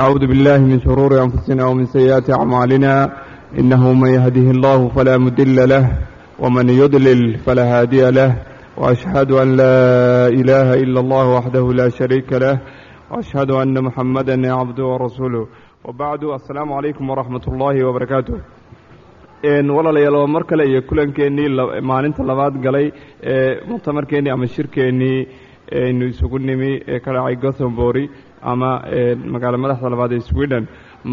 أعوذ بالله من شرور أنفسنا ومن سيئات أعمالنا إنه من يهده الله فلا مدل له ومن يضلل فلا هادي له وأشهد أن لا إله إلا الله وحده لا شريك له وأشهد أن محمدا عبده ورسوله وبعد السلام عليكم ورحمة الله وبركاته walaalayaal waa mar kale iyo kulankeenii maalinta labaad galay ee mutamarkeenii ama shirkeennii aynu isugu nimi ee ka dhacay gothambori ama magaalo madaxda labaad ee sweden.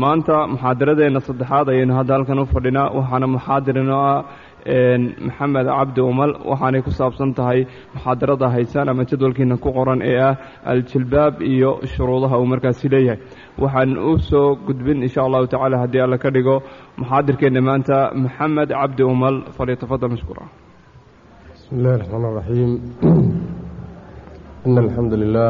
Maanta muxaadaradeenna saddexaad ayaynu hadda halkan u fadhinaa waxaana muxaadirinoo ah maxamed cabdi umal. Waxaanay ku saabsan tahay muxaadarada haysaan ama jadwalkiina ku qoran ee ah al-jilbaab iyo shuruudaha uu markaasi leeyahay. Waxaan u soo gudbin insha allahu tacaala haddii alla ka dhigo muxaadirkeenna maanta maxamed cabdi umal falyatafadal mashkuura bismi illahi raxmaan raxiim ina alxamdu lilah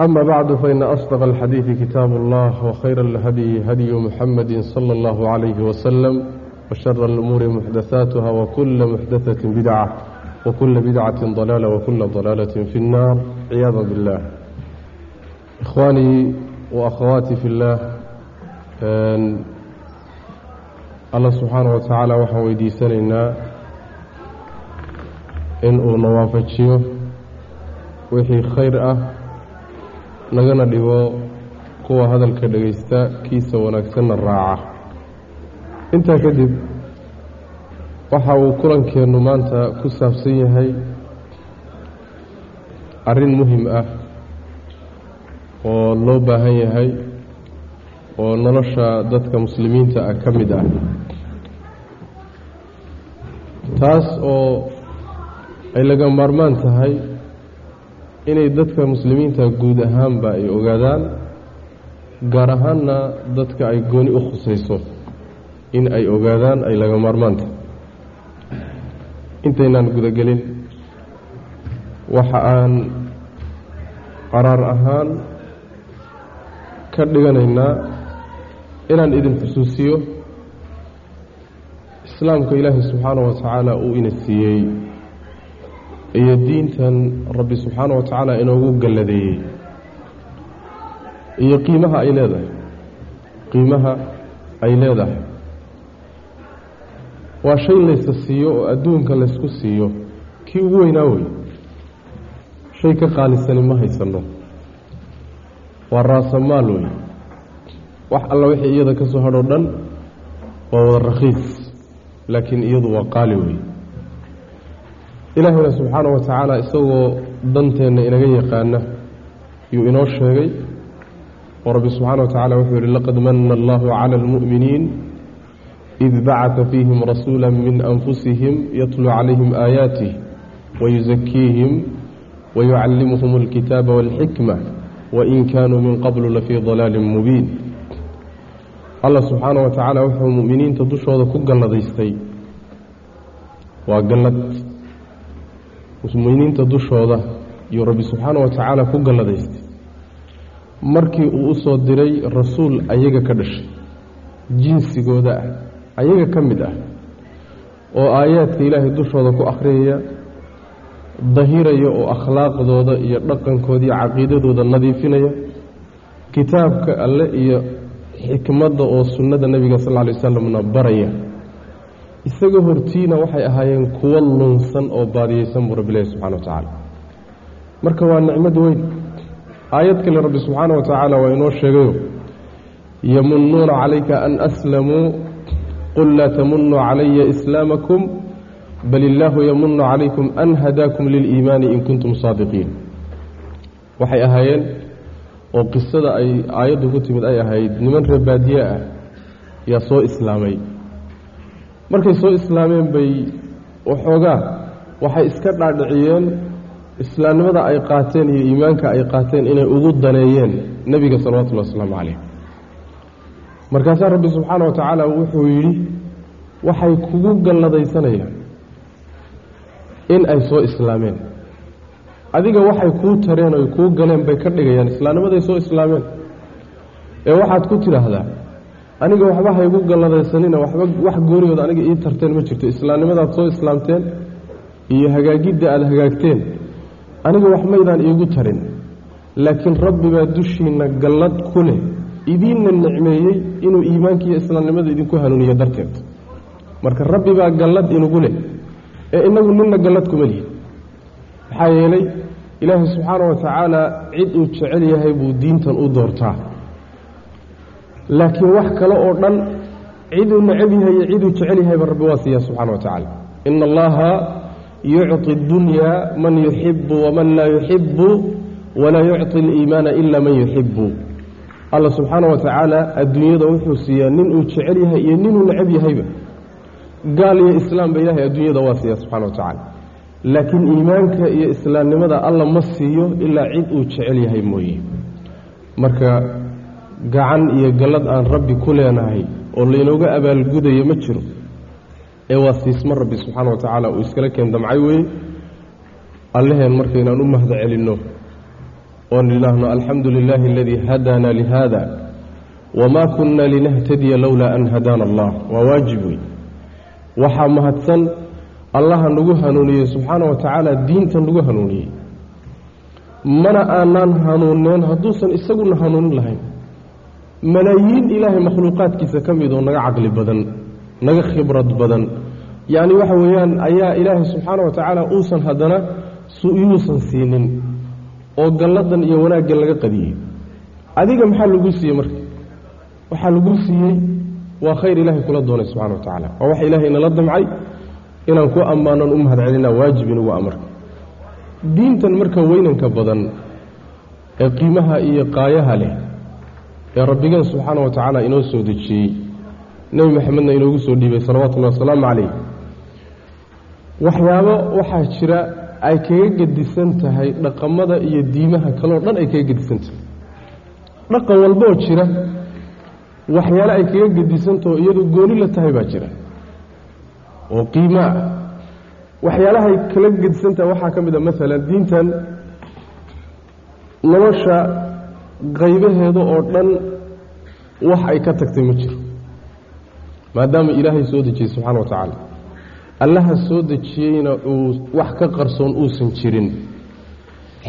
أما بعد فإن أصدق الحديث كتاب الله وخير الهدي هدي محمد صلى الله عليه وسلم وشر الأمور محدثاتها وكل محدثة بدعة وكل بدعة ضلالة وكل ضلالة في النار عياذا بالله إخواني وأخواتي في الله الله سبحانه وتعالى وحن ويديسننا إنه نوافجيه وحي خير أه nagana dhigo kuwa hadalka dhegaysta kiisa wanaagsanna raaca. Intaa kadib waxa uu kulankeennu maanta ku saabsan yahay arrin muhiim ah oo loo baahan yahay oo nolosha dadka muslimiinta ah ka mid ah. Taas oo ay laga maarmaan tahay inay dadka muslimiinta guud ahaanba ay ogaadaan gaar ahaanna dadka ay gooni u khusayso in ay ogaadaan ay laga maarmaanta intaynaan gudagelin waxa aan qaraar ahaan ka dhiganaynaa inaan idin xusuusiyo islaamka ilaahi subxaanahu wa tacaala uu ina siiyey iyo diintan rabbi subxaana wa tacaala inoogu galladeeyey. Iyo qiimaha ay leedahay. Qiimaha ay leedahay. Waa shay laysa siiyo oo adduunka laysku siiyo. Kii ugu weynaa wey shay ka qaalisani ma haysanno waa raasamaal wey wax alla wixii iyada ka soo hadhoo dhan waa wada rakhiis. Laakiin iyadu waa qaali wey ilaahayna subxaana wa tacaala isagoo danteenna inaga yaqaana yuu inoo sheegay. Oo rabbi subxaana wa tacala wuxuu yihi laqad mana allahu cala almu'miniin id bacata fiihim rasuula min anfusihim yatluu calayhim aayaatih wayusakiihim wayucallimuhum alkitaaba walxikma wain kaanuu min qablu lafii dalaalin mubiin. Allah subxaana wa tacaala wuxuu mu'miniinta dushooda ku galladaystay. Waa gallad muslimiiniinta dushooda yuu rabbi subxaana wa tacaala ku galladaystay. Markii uu u soo diray rasuul ayaga ka dhashay. Jinsigooda ah ayaga ka mid ah oo aayaadka ilaahay dushooda ku akhriyaya dahiraya oo akhlaaqdooda iyo dhaqankooda iyo caqiidadooda nadiifinaya kitaabka alle iyo xikmadda oo sunnada nebiga sal lla lay wasalamna baraya isaga hortiina waxay ahaayeen kuwo lunsan oo baadiyeysan buu rabbilahi subxana wa tacaala. Marka waa nicmad weyn. Aayad kale rabbi subxaana wa tacaala waa inoo sheegayo. Yamunuuna calayka an aslamuu. Qul laa tamunuu calaya islaamakum. Bal illaahu yamunu calaykum an hadaakum liliimaani in kuntum saadiqiin. Waxay ahaayeen oo qisada ay aayaddu ku timid ay ahayd niman reebaadiye ah yaa soo islaamay markay soo islaameen bay waxoogaa waxay iska dhaadhiciyeen islaamnimada ay qaateen iyo iimaanka ay qaateen inay ugu daneeyeen nebiga salawatullahi wasalaamu calayh markaasaa rabbi subxaana wa tacaala wuxuu yidhi waxay kugu galladaysanayaan in ay soo islaameen. Adiga waxay kuu tareen oy kuu galeen bay ka dhigayaan. Islaamnimaday soo islaameen. Ee waxaad ku tidhaahdaa aniga waxba haygu galladaysanina waxba wax goonigood aniga ii tarteen ma jirto. Islaamnimadaad soo islaamteen iyo hagaagidda aada hagaagteen aniga wax maydaan iigu tarin. Laakiin rabbi baa dushiinna gallad ku leh idiinna nicmeeyey inuu iimaanka iyo islaamnimada idinku hanuuniyo darteed. Marka rabbi baa gallad inugu leh ee inagu ninna gallad kuma lihin. Maxaa yeelay ilaahay subxaana wa tacaala cid uu jecel yahay buu diintan u doortaa laakiin wax kale oo dhan ciduu necab yahay iyo ciduu jecel yahayba rabbi waa siiya subxana wa tacaala ina allaha yucطi اdunyaa man yuxibu waman laa yuxibu walaa yucطi اliimaana ila man yuxibu alla subxaana wa tacaala adduunyada wuxuu siiyaa nin uu jecel yahay iyo ninuu necab yahayba gaal iyo islaamba ilahay adduunyada waa siiya subxana wa tacaala laakiin iimaanka iyo islaamnimada alla ma siiyo ilaa cid uu jecel yahay mooye marka gacan iyo gallad aan rabbi ku leenahay oo laynooga abaalgudayo ma jiro. Ee waa siismo rabbi subxaana wa tacaala uu iskala keen damcay weeye alleheen markaynaan u mahad celinno oon idhaahno alxamdu lilaahi aladii hadaana lihada wamaa kunna linahtadiya lowlaa an hadaana allah waa waajib wey waxaa mahadsan allaha nagu hanuuniyey subxaana wa tacaala diinta nagu hanuuniyey. Mana aanaan hanuuneen hadduusan isaguna hanuunin lahayn malaayiin ilaahay makhluuqaadkiisa ka mid oo naga caqli badan naga khibrad badan. Yacni waxa weeyaan ayaa ilaahay subxaana wa tacaala uusan haddana yuusan siinin oo galladan iyo wanaaggan laga qadiyey. Adiga maxaa lagu siiyey marka? Waxaa lagu siiyey waa khayr ilaahay kula doonay subxana wa tacaala. Waa waxa ilaahay inala damcay inaan ku ammaanon u mahad celina waajib inugu amarka diintan marka weynanka badan ee qiimaha iyo qaayaha leh ee rabbigeen subxaana wa tacaala inoo soo dejiyey. Nebi maxamedna inoogu soo dhiibay salawatullahi wasalaamu calayh. Waxyaabo waxaa jira ay kaga gedisan tahay dhaqamada iyo diimaha kaleo dhan ay kaga gedisan tahay. Dhaqan walboo jira waxyaale ay kaga gedisantaho iyadu gooni la tahay baa jira. Oo qiimo ah waxyaalahay kala gedisan tahay waxaa ka mid a maalan diintan nolosha qaybaheeda oo dhan wax ay ka tagtay ma jiro. maadaama ilaahay soo dejiyey subxaana wa tacaala. Allaha soo dejiyeyna uu wax ka qarsoon uusan jirin.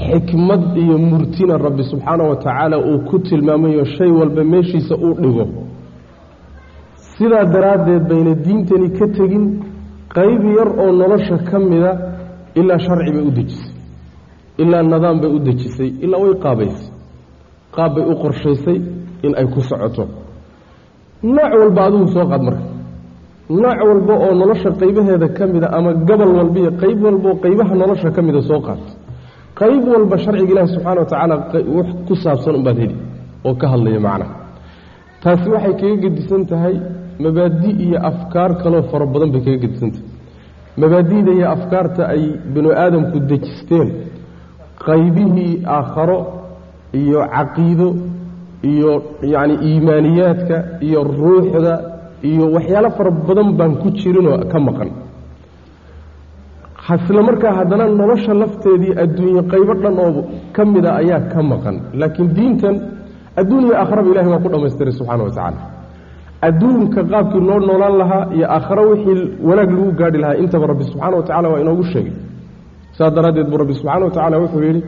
Xikmad iyo murtina rabbi subxaana wa tacaala uu ku tilmaamayo shay walba meeshiisa uu dhigo. Sidaa daraaddeed bayna diintani ka tegin qayb yar oo nolosha ka mida ilaa sharci bay u dejisay. Ilaa nidaam bay u dejisay. Ilaa way qaabaysay qaab bay u qorshaysay in ay ku socoto. Nooc walba adigu soo qaad marka. Nooc walba oo nolosha qaybaheeda ka mida ama gobol walba qayb walba oo qaybaha nolosha ka mida soo qaad. Qayb walba sharciga ilaahi subxana wa tacaala wax ku saabsan umbaad heli oo ka hadlaya macnaha taasi waxay kaga gedisan tahay mabaadi iyo afkaar kaloo fara badan bay kaga gedisan tahay. Mabaadi'da iyo afkaarta ay binu aadamku dejisteen qaybihii aakharo iyo caqiido iyo yacni iimaaniyaadka iyo ruuxda iyo waxyaalo fara badan baan ku jirinoo ka maqan. Isla markaa haddana nolosha lafteedii adduunye qaybo dhan oo ka mida ayaa ka maqan. Laakiin diintan adduun iyo aakharaba ilahay waa ku dhammaystiray subxana wa tacaala. Adduunka qaabkii loo noolaan lahaa iyo aakharo wixii wanaag lagu gaadhi lahaa intaba rabbi subxana wa tacala waa inoogu sheegay. Saas daraaddeed buu rabbi subxana wa tacala wuxuu yidhi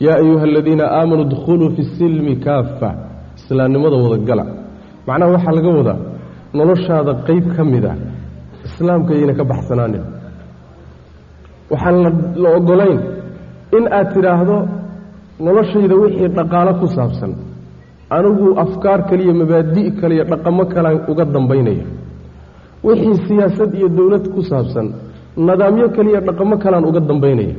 yaa ayuha aladiina aamanuu dkhuluu fi silmi kaafa islaamnimada wadagala macnaha waxaa laga wadaa noloshaada qeyb ka mid a islaamka yayna ka baxsanaanin. Waxaan la ogolayn in aad tidhaahdo noloshayda wixii dhaqaalo ku saabsan anigu afkaar kaliya mabaadi' kaliya dhaqamo kalaan uga dambaynaya. Wixii siyaasad iyo dowlad ku saabsan nidaamyo kaliya dhaqamo kalaan uga dambaynaya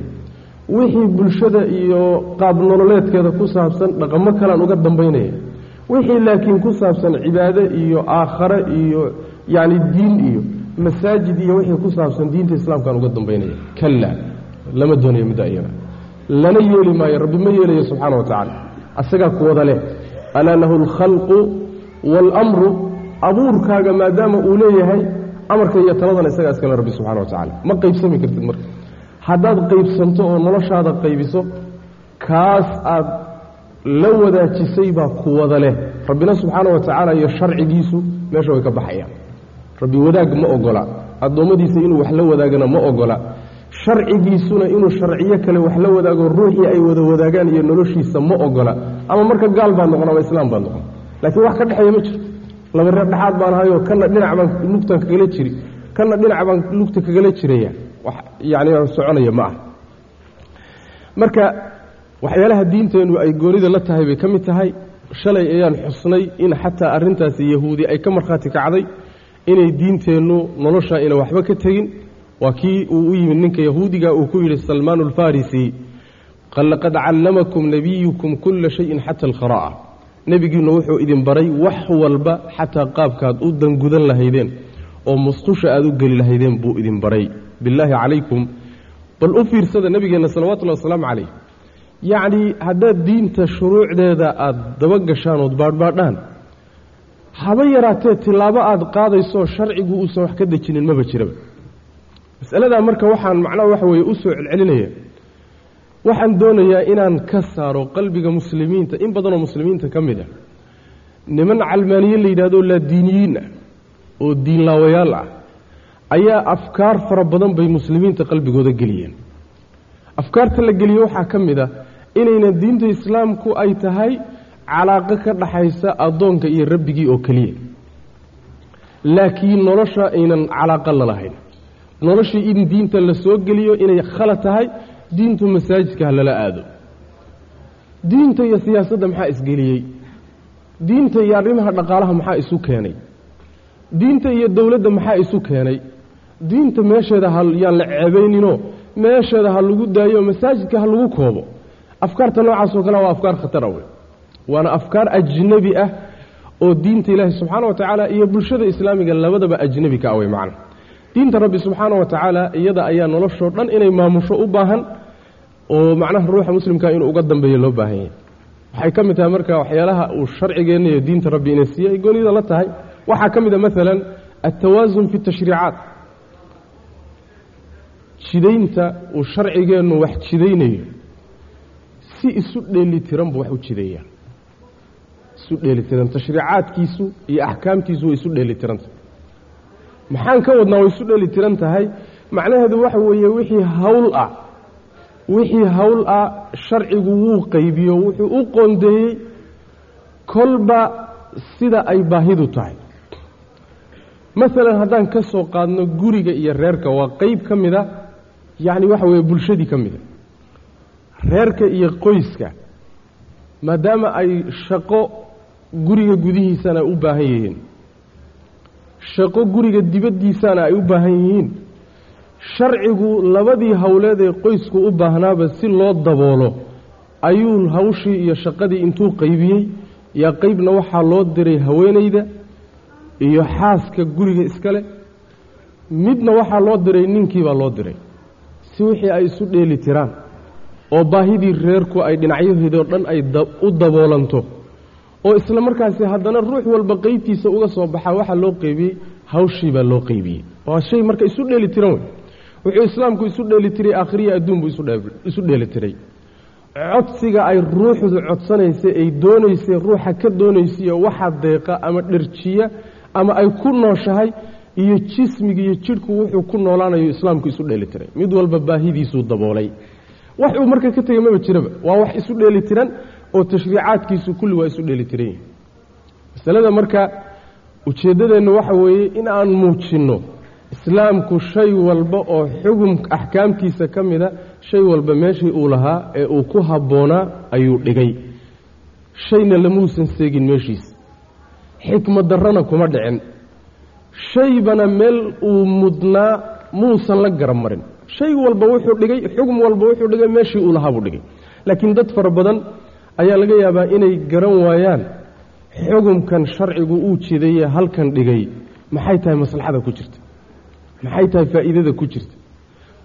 wixii bulshada iyo qaab nololeedkeeda ku saabsan dhaqamo kalean uga dambaynaya. Wixii laakiin ku saabsan cibaado iyo aakhare iyo yacni diin iyo masaajid iyo wixii ku saabsan diinta islaamkaan uga dambaynaya. Kalla lama doonayo midda iyada. Lana yeeli maayo rabbi ma yeelayo subxaana wa tacaala. Asagaa kuwada leh alaa lahu alkhalqu waalamru abuurkaaga maadaama uu leeyahay amarka iyo taladana isagaa iskale rabbi subxana wa tacaala. Ma qaybsami kartid marka haddaad qaybsanto oo noloshaada qaybiso kaas aad la wadaajisay baa kuwada leh. Rabbina subxaana wa tacaala iyo sharcigiisu meesha way ka baxayaan. Rabbi wadaag ma ogola. Addoommadiisa inuu wax la wadaagana ma ogola. Sharcigiisuna inuu sharciyo kale wax la wadaago ruuxii ay wada wadaagaan iyo noloshiisa ma ogola. Ama marka gaal baa noqon ama islaam baa noqon. Laakiin wax ka dhexeeya ma jiro. Laba reer dhexaad baan ahayoo kana dhinac baan lugtan kagala jiri kana dhinac baan lugta kagala jiraya wax yacni soconaya ma ah marka waxyaalaha diinteennu ay goonida la tahay bay ka mid tahay. Shalay ayaan xusnay in xataa arrintaasi yahuudi ay ka markhaati kacday inay diinteennu nolosha ina waxba ka tegin. Waa kii uu u yimid ninka yahuudiga uu ku yidhi salmaan alfarisi laqad callamakum nebiyukum kulla shayin xata alkhara'a nebigiinnu wuxuu idin baray wax walba xataa qaabkaad u dangudan lahaydeen oo musqusha aad u geli lahaydeen buu idin baray. Bilaahi calaykum. Bal u fiirsada nebigeenna salawatullahi wasalaamu calayh. Yacnii haddaad diinta shuruucdeeda aada dabagashaan ood baadhbaadhaan haba yaraatee tilaabo aada qaadaysooo sharcigu uusan wax ka dejinin maba jiraba. Masaladaa marka waxaan macnaha waxa weeye u soo celcelinaya. Waxaan doonayaa inaan ka saaro qalbiga muslimiinta in badanoo muslimiinta ka mid ah. Niman calmaaniye la yidhahdo laadiiniyiin ah oo diinlaawayaal ah ayaa afkaar fara badan bay muslimiinta qalbigooda geliyeen. Afkaarta la geliye waxaa ka mid ah inayna diinta islaamku ay tahay calaaqo ka dhaxaysa addoonka iyo rabbigii oo keliya. Laakiin nolosha aynan calaaqo la lahayn. Noloshii in diinta la soo geliyo inay khalad tahay diintu masaajidka ha lala aado. Diinta iyo siyaasadda maxaa isgeliyey diinta iyo arrimaha dhaqaalaha maxaa isu keenay diinta iyo dowladda maxaa isu keenay? Diinta meesheeda ha yaan la ceebayninoo meesheeda ha lagu daayo masaajidka ha lagu koobo. Afkaarta noocaasoo kale waa afkaar khatara wey waana afkaar ajnebi ah oo diinta ilaahi subxaana wa tacaala iyo bulshada islaamiga labadaba ajnebi ka ah wey macna. Diinta rabbi subxaana wa tacaala iyada ayaa noloshoo dhan inay maamusho u baahan oo macnaha ruuxa muslimka inuu uga dambeeyo loo baahan yahay. Waxay ka mid tahay marka waxyaalaha uu sharcigeenna iyo diinta rabbi ina siiye ay goonida la tahay waxaa ka mid a maalan altawaasun fi tashriicaat jidaynta uu sharcigeennu wax jidaynayo si isu dheelitiran buu wax u jideeyaa isu dheelitiran tashriicaadkiisu iyo axkaamtiisu way isu dheelitiranta maxaan ka wadnaa way isu dheelitiran tahay? Macnaheedu waxa weeye wixii hawl ah wixii hawl ah sharcigu wuu qaybiyo wuxuu u qoondeeyey kolba sida ay baahidu tahay masalan haddaan ka soo qaadno guriga iyo reerka waa qeyb ka mid a yacni waxa weeye bulshadii ka mida reerka iyo qoyska maadaama ay shaqo guriga gudihiisana u baahan yihiin shaqo guriga dibaddiisana ay u baahan yihiin sharcigu labadii howleed ee qoysku u baahnaaba si loo daboolo ayuu hawshii iyo shaqadii intuu qaybiyey yaa qeybna waxaa loo diray haweenayda iyo xaaska guriga iskale midna waxaa loo diray ninkiibaa loo diray. Si wixii ay isu dheeli tiraan oo baahidii reerku ay dhinacyaheedoo dhan ay u daboolanto oo isla markaasi haddana ruux walba qeybtiisa uga soo baxaa waxaa loo qeybiyey hawshiibaa loo qeybiyey waa shay marka isu dheeli tiran wey. Wuxuu islaamku isu dheeli tiray aakhiriya adduun isu dheeli tiray. Codsiga ay ruuxdu codsanaysay ay doonaysay ruuxa ka doonaysiiyo waxa deeqa ama dherjiya ama ay ku nooshahay iyo jismiga iyo jidhku wuxuu ku noolaanayo islaamku isu dheeli tiray mid walba baahidiisuu daboolay. Wax uu marka ka tegey maba jiraba. Waa wax isu dheeli tiran oo tashriicaadkiisu kulli waa isu dheeli tiran yihiin masalada marka ujeeddadeennu waxa weeye in aan muujinno islaamku shay walba oo xugum axkaamtiisa ka mida shay walba meeshii uu lahaa ee uu ku habboonaa ayuu dhigay. Shayna lamuusan seegin meeshiisa xikmad darrana kuma dhicin. Shaybana meel uu mudnaa muusan la garab marin. Shay walba wuxuu dhigay xugm walba wuxuu dhigay meeshii uu lahaa buu dhigay. Laakiin dad fara badan ayaa laga yaabaa inay garan waayaan xugumkan sharcigu uu jidaye halkan dhigay. Maxay tahay maslaxada ku jirta? Maxay tahay faa'iidada ku jirta?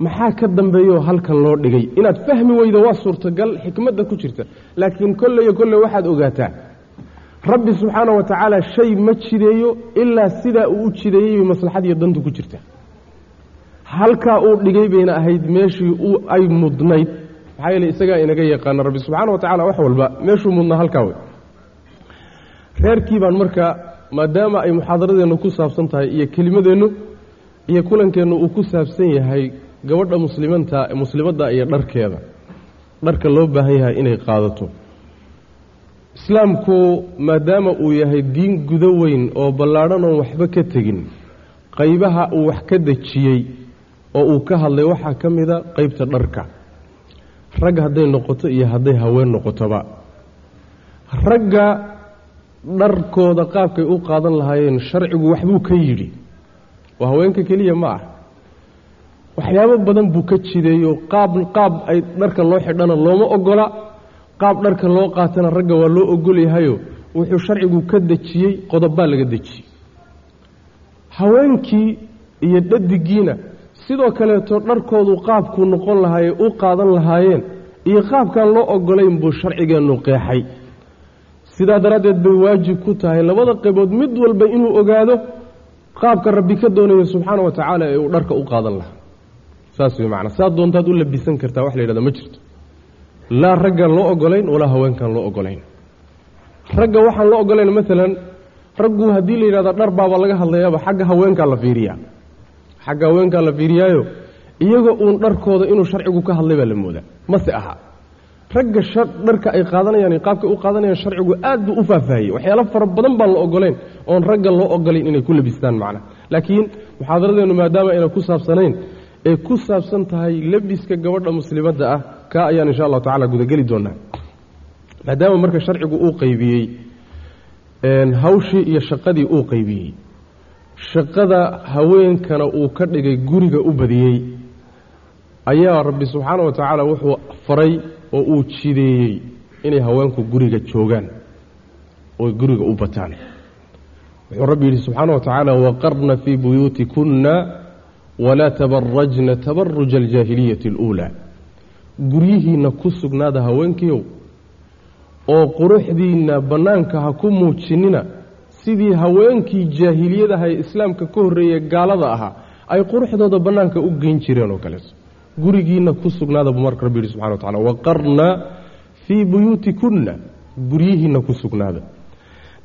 Maxaa ka dambeeyaoo halkan loo dhigay? Inaad fahmi weydo waa suurtagal xikmadda ku jirta. Laakiin kolleyo kolle waxaad ogaataa rabbi subxaana wa tacaala shay ma jideeyo ilaa sidaa uu u jideeyey bay maslaxadiiyo dantu ku jirta. Halkaa uu dhigay bayna ahayd meeshii ay mudnayd. Maxaa yeele isagaa inaga yaqaana rabbi subxaana wa tacala wax walba meeshuu mudnaa halkaa wey reerkii baan markaa maadaama ay muxaadaradeennu ku saabsan tahay iyo kelimadeennu iyo kulankeennu uu ku saabsan yahay gabadha muslimanta muslimadda iyo dharkeeda dharka loo baahan yahay inay qaadato islaamku maadaama uu yahay diin gudo weyn oo ballaadhan oon waxba ka tegin qaybaha uu wax ka dejiyey oo uu ka hadlay waxaa ka mida qaybta dharka. Rag hadday noqoto iyo hadday haween noqotoba. Ragga dharkooda qaabkay u qaadan lahaayeen sharcigu waxbuu ka yidhi. Waa haweenka keliya ma ah. Waxyaabo badan buu ka jideeyo qaab qaab ay dharka loo xidhana looma ogola qaab dharka loo qaatana ragga waa loo ogolyahayo wuxuu sharcigu ka dejiyey qodobbaa laga dejiyey. Haweenkii iyo dhadigiina sidoo kaleeto dharkoodu qaabkuu noqon lahaayey u qaadan lahaayeen iyo qaabkaan loo ogolayn buu sharcigeennu qeexay. Sidaa daraaddeed bay waajib ku tahay labada qaybood mid walba inuu ogaado qaabka rabbi ka doonayo subxaana wa tacaala ee uu dharka u qaadan lahaa. Saas wey macnaa saa doontaad u labisan kartaa wax la yidhahda ma jirto laa raggaan loo ogolayn walaa haweenkaan loo ogolayn ragga waxaan loo ogolayn maalan raggu haddii la yidhahda dhar laga hadlayaaba xagga haweenkaa la fiiriyaa. Xagga haweenkaa la fiiriyaayo iyaga uun dharkooda inuu sharcigu ka hadlay baa la moodaa. Mase aha ragga dharka ay qaadanayaan qaabkay u qaadanayaan sharcigu aad buu u faahfaahiyey. Waxyaalo fara badan baan la ogolayn oon ragga loo ogolayn inay ku labistaan macna. Laakiin muxaadaradeennu maadaama ayna ku saabsanayn ee ku saabsan tahay labiska gabadha muslimadda ah kaa ayaan insha allahu tacala gudageli doonaa. Maadaama marka sharcigu uu qaybiyey hawshii iyo shaqadii uu qaybiyey shaqada haweenkana uu ka dhigay guriga u badiyey ayaa rabbi subxaana wa tacaala wuxuu faray oo uu jideeyey inay haweenku guriga joogaan oo guriga u bataan. Wuxuu rabbi yidhi subxaana wa tacaala waqarna fii buyuutikunna walaa tabarajna tabaruja aljaahiliyati اluulaa guryihiinna ku sugnaada haweenkiiow oo quruxdiinna bannaanka ha ku muujinina sidii haweenkii jaahiliyadaha ee islaamka ka horreeye gaalada ahaa ay quruxdooda bannaanka u geyn jireen oo kaleeto gurigiinna ku sugnaada buu marka rabbi yidhi subxana wa tacala waqarna fii buyuutikunna guryihiinna ku sugnaada.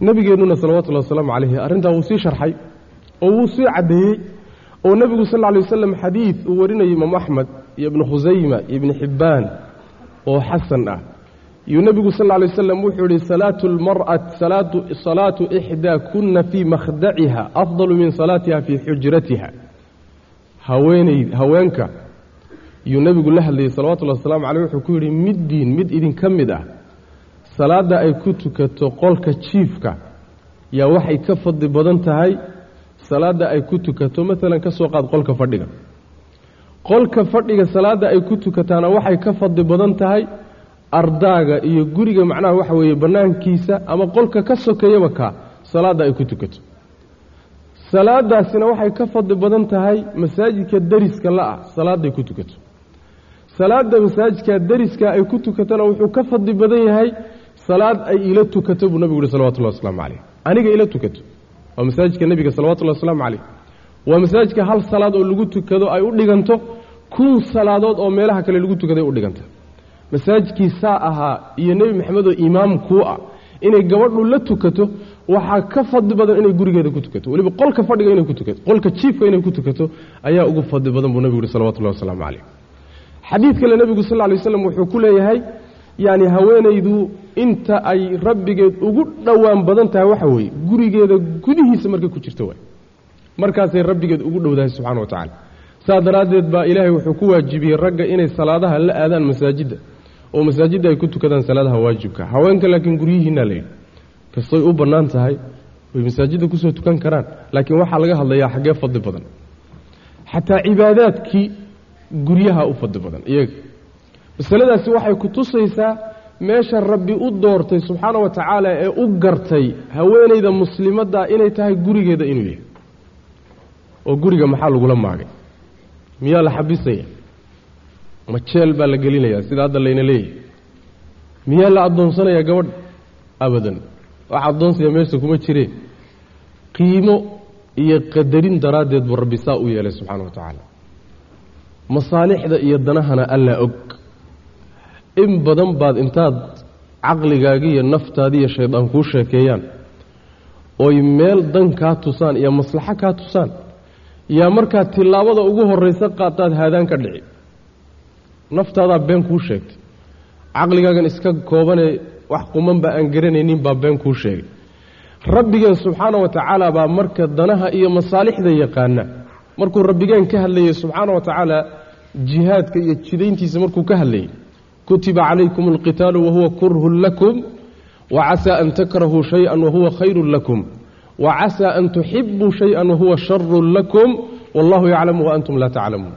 Nebigeennuna salawatullahi wasalaamu calayhi arrintaa wuu sii sharxay oo wuu sii caddeeyey oo nebigu sal lla alay wasalam xadiid uu warinayay imaamu axmed iyo ibnu khusayma iyo ibnu xibbaan oo xasan ah. Yuu nebigu sal lla alay wasalam wuxuu yihi salaatu lmar'at salaatu ixdaa kunna fii makhdaciha afdalu min salaatiha fii xujratiha haweeney haweenka yuu nebigu la hadlayey salawatullahi wasalaamu caleyh wuxuu ku yidhi middiin mid idinka mid ah. Salaadda ay ku tukato qolka jiifka yaa waxay ka fadli badan tahay. Salaadda ay ku tukato maalan ka soo qaad qolka fadhiga qolka fadhiga salaadda ay ku tukataana waxay ka fadli badan tahay ardaaga iyo guriga macnaha waxa weeye bannaankiisa ama qolka ka sokeeyaba kaa salaadda ay ku tukato. Salaadaasina waxay ka fadli badan tahay masaajidka deriska la-ah salaadday ku tukato. Salaadda masaajidka deriska ay ku tukatona wuxuu ka fadli badan yahay salaad ay ila tukato buu nabigu yuhi salawatullahi wasalaamu caleyh aniga ila tukato. Waa masaajidka nebiga salawatullahi wasalaamu caleyh waa masaajidka hal salaad oo lagu tukado ay u dhiganto kun salaadood oo meelaha kale lagu tukaday u dhiganta. Masaajidkii saa ahaa iyo nebi maxamed oo imaam kuu ah inay gabadhu la tukato waxaa ka fadli badan inay gurigeeda ku tukato. Weliba qolka fadhiga inay ku tukato qolka jiifka inay ku tukato ayaa ugu fadli badan buu nebigu yuhi salawatullahi wasalaamu caleyh xadiid kale nebigu sal lla lay waslam wuxuu ku leeyahay yacni haweenaydu inta ay rabbigeed ugu dhowaan badan tahay waxa weeye gurigeeda gudihiisa markay ku jirto waay markaasay rabbigeed ugu dhowdahay subxana wa tacala saa daraaddeed baa ilaahay wuxuu ku waajibiyey ragga inay salaadaha la aadaan masaajidda oo masaajidda ay ku tukadaan salaadaha waajibka. Haweenka laakiin guryihiinaa layidhi kastoy u bannaan tahay way masaajidda ku soo tukan karaan laakiin waxaa laga hadlayaa xaggee fadli badan. Xataa cibaadaadkii guryaha u fadli badan iyaga. Masaladaasi waxay ku tusaysaa meesha rabbi u doortay subxaana wa tacaala ee u gartay haweenayda muslimadda inay tahay gurigeeda inuu yahay oo guriga maxaa lagula maagay? Miyaa la xabisaya? Ma jeel baa la gelinayaa sida hadda layna leeyahay. Miyaa la addoonsanayaa gabadh? Abadan. Wax addoonsaya meesha kuma jireen. Qiimo iyo qadarin daraaddeed buu rabbi saa u yeelay subxaana wa tacaala. Masaalixda iyo danahana allaa og. In badan baad intaad caqligaagi iyo naftaadi iyo shaydaan kuu sheekeeyaan oy meel dan kaa tusaan iyo maslaxo kaa tusaan yaa markaad tillaabada ugu horraysa qaataad haadaan ka dhici. Naftaadaa been kuu sheegtay. Caqligaagan iska koobanee wax qumanba aan garanaynin baa been kuu sheegay. Rabbigeen subxaana wa tacaala baa marka danaha iyo masaalixda yaqaana. Markuu rabbigeen ka hadlayay subxaana wa tacaala jihaadka iyo jidayntiisa markuu ka hadlayay kutiba calaykum alqitaalu wahuwa kurhun lakum wacasaa an takrahuu shay-an wahuwa khayrun lakum wacasaa an tuxibuu shay-an wahuwa sharun lakum wallahu yaclamu waantum laa taclamuun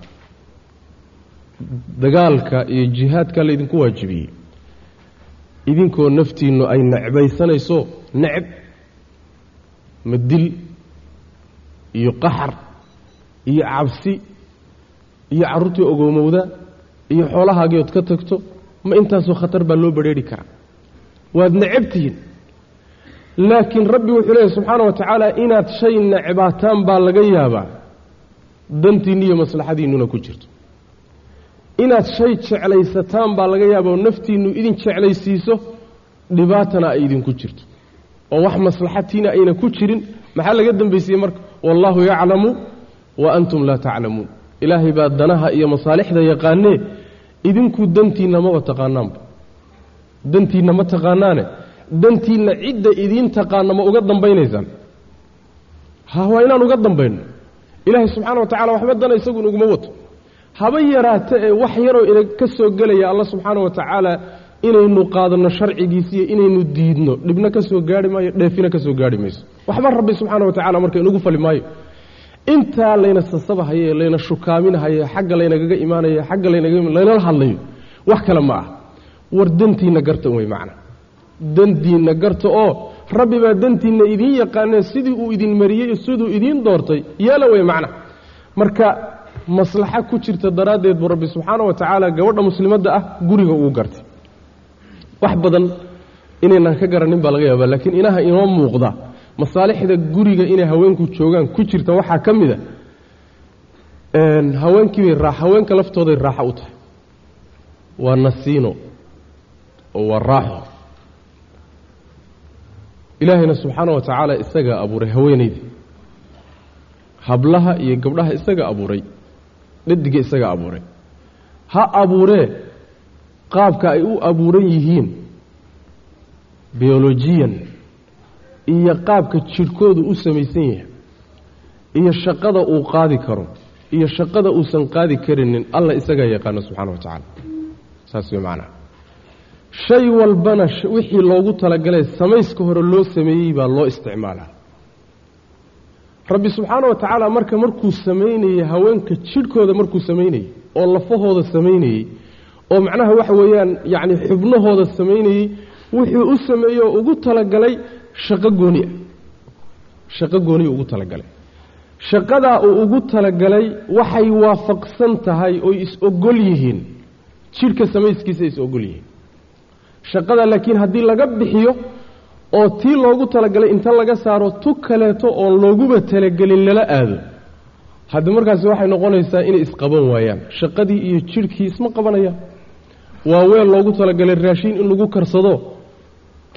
dagaalka iyo jihaadka laydinku waajibiyey. Idinkoo naftiinnu ay necbaysanayso necb ma dil iyo qaxar iyo cabsi iyo carruurtii ogoomowda iyo xoolahaagii ood ka tagto ma intaasoo khatar baa loo badrheeri karaa. Waad necabtihiin laakiin rabbi wuxuu leeyahy subxaana wa tacaala inaad shay necbaataan baa laga yaabaa. Dantiinni iyo maslaxadiinnuna ku jirto. Inaad shay jeclaysataan baa laga yaaba oo naftiinnu idin jeclaysiiso dhibaatana ay idinku jirto. Oo wax maslaxatiina ayna ku jirin. Maxaa laga dambaysiiyey marka? Wallaahu yaclamu wa antum laa taclamuun. Ilaahay baa danaha iyo masaalixda yaqaanee idinku dantiinna maba taqaanaanba dantiinna ma taqaanaane dantiinna cidda idiin taqaana ma uga dambaynaysaan. Ha waa inaan uga dambayno. Ilaahay subxaana wa tacala waxba dana isagu inuguma wato. Haba yaraata ee wax yaroo ina ka soo gelaya alla subxaana wa tacaala inaynu qaadanno sharcigiisiiyo inaynu diidno. Dhibna ka soo gaarhi maayo dheefina ka soo gaarhi mayso. Waxba rabbi subxaana wa tacala marka inugu fali maayo. Intaa layna sasabahaye layna shukaaminahaye xagga laynagaga imaanaye xagga laynala hadlayo. Wax kale ma ah war dantiinna garta wey macna dantiinna garta oo rabbi baa dantiinna idiin yaqaanee sidii uu idin mariyey siduu idiin doortay. Yeela wey macna. Marka maslaxo ku jirta daraaddeed buu rabbi subxaana wa tacaala gabadha muslimadda ah guriga uu gartay. Wax badan inaynan ka garanin baa laga yaaba laakiin inaha inoo muuqda masaalixda guriga inay haweenku joogaan ku jirta waxaa ka mid a haweenkiibay haweenka laftooday raaxo u tahay. Waa nasiino oo waa raaxo ilaahayna subxaana wa tacaala isagaa abuuray haweenayda hablaha iyo gabdhaha isaga abuuray. Dhadiga isaga abuuray. Ha abuuree qaabka ay u abuuran yihiin biolojiyan iyo qaabka jidhkoodu u samaysan yahay iyo shaqada uu qaadi karo iyo shaqada uusan qaadi karinin alla isagaa yaqaano subxana wa tacaala. Saas way macnaha shay walbana wixii loogu talagalay samayska hore loo sameeyey baa loo isticmaalaa. Rabbi subxaana wa tacaala marka markuu samaynayey haweenka jidhkooda markuu samaynayey oo lafahooda samaynayey oo macnaha waxa weeyaan yacni xubnahooda samaynayey wuxuu u sameeyey oo ugu talagalay shaqo gooni. Ah shaqo gooniya ugu talagalay. Shaqadaa uu ugu talagalay waxay waafaqsan tahay oy is-ogol yihiin. Jidhka samayskiisa is ogol yihiin shaqada laakiin haddii laga bixiyo oo tii loogu talagalay inta laga saaro tu kaleeto oon looguba talagelin lala aado. Haddi markaasi waxay noqonaysaa inay isqaban waayaan shaqadii iyo jidhkii isma qabanayaan. Waa weel loogu talagalay raashiin in lagu karsado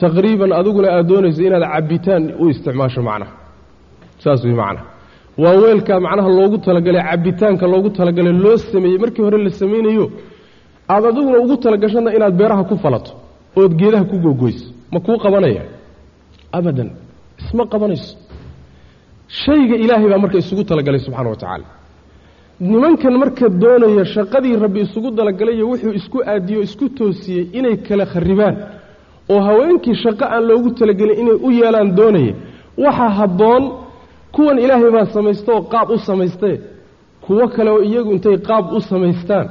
taqriiban adiguna aad doonayso inaad cabbitaan u isticmaasho macnaha. Saas way macnaha. Waa weelkaa macnaha loogu talagalay cabbitaanka loogu talagalay loo sameeyey. Markii hore la samaynayo aad adiguna ugu talagashana inaad beeraha ku falato ood geedaha ku gogoyso ma kuu qabanaya? Abadan isma qabanayso. Shayga ilaahay baa marka isugu talagalay subxana wa tacaala. Nimankan marka doonaya shaqadii rabbi isugu talagalay wuxuu isku aadiyey o isku toosiyey inay kala kharibaan oo haweenkii shaqo aan loogu talagelin inay u yeelaan doonaya waxaa habboon kuwan ilaahay baa samaysta oo qaab u samaystee kuwo kale oo iyagu intay qaab u samaystaan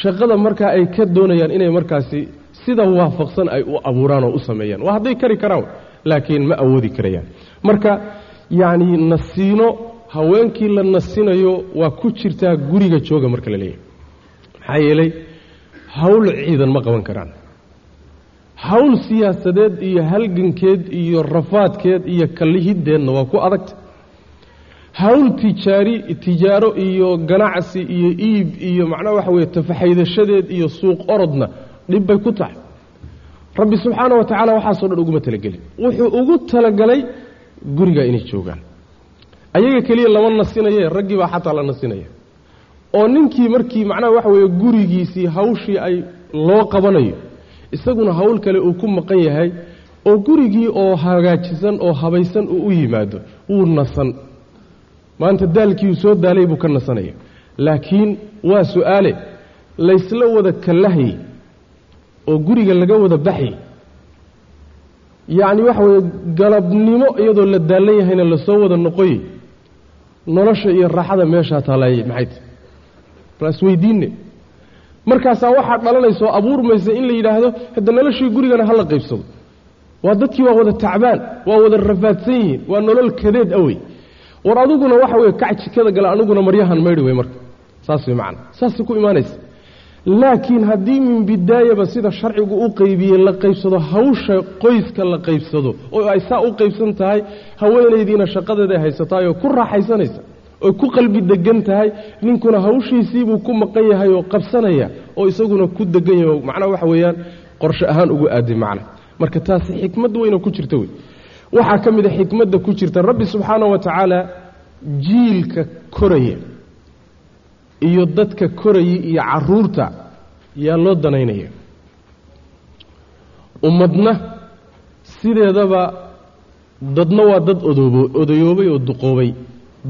shaqada markaa ay ka doonayaan inay markaasi sida waafaqsan ay u abuuraan oo u sameeyaan. Waa hadday kari karaan laakiin ma awoodi karayaan. Marka yacni nasiino haweenkii la nasinayo waa ku jirtaa guriga jooga marka la leeyahay. Maxaa yeelay hawl ciidan ma qaban karaan. Hawl siyaasadeed iyo halgankeed iyo rafaadkeed iyo kallihiddeedna waa ku adagta hawl tijaari tijaaro iyo ganacsi iyo iib iyo macnaha waxa weeye tafaxaydashadeed iyo suuq orodna dhib bay ku tahay. Rabbi subxaana wa tacaala waxaasoo dhan uguma talagelin. Wuxuu ugu talagalay guriga inay joogaan. Ayaga keliya lama nasinaye raggii baa xataa la nasinaya oo ninkii markii macnaha waxa weeye gurigiisii hawshii ay loo qabanayo isaguna hawl kale uu ku maqan yahay oo gurigii oo hagaajisan oo habaysan uu u yimaado wuu nasan. Maanta daalkii uu soo daalay buu ka nasanaya laakiin waa su'aale laysla wada kallahayy oo guriga laga wada baxay yacni waxa weeye galabnimo iyadoo la daallan yahayna la soo wada noqoyey nolosha iyo raaxada meeshaa taalaayay maxay tahy bal isweydiinne markaasaa waxaa dhalanaysoo abuurmaysa in la yidhaahdo hadda noloshii gurigana ha la qaybsado. Waa dadkii waa wada tacbaan waa wada rafaadsan yihiin waa nolol kadeed awey war aduguna waxa weye kac jikada gala aniguna maryahan maydhi wey marka. Saas wey macana saasay ku imaanaysa laakiin haddii min bidaayaba sida sharcigu u qaybiyey la qaybsado hawsha qoyska la qaybsado oo ay saa u qaybsan tahay haweenaydiina shaqadeeday haysataay oo ku raaxaysanaysa oo ku qalbi degan tahay ninkuna hawshiisiibuu ku maqan yahay oo qabsanaya oo isaguna ku degan yahay macnaha waxa weeyaan qorshe ahaan ugu aaday macna. Marka taasi xikmad weyna ku jirta wey. Waxaa ka mid a xikmadda ku jirta rabbi subxaana wa tacaala jiilka koraya iyo dadka koraya iyo carruurta yaa loo danaynaya. Ummadna sideedaba dadna waa dad odoobo odayoobay oo duqoobay.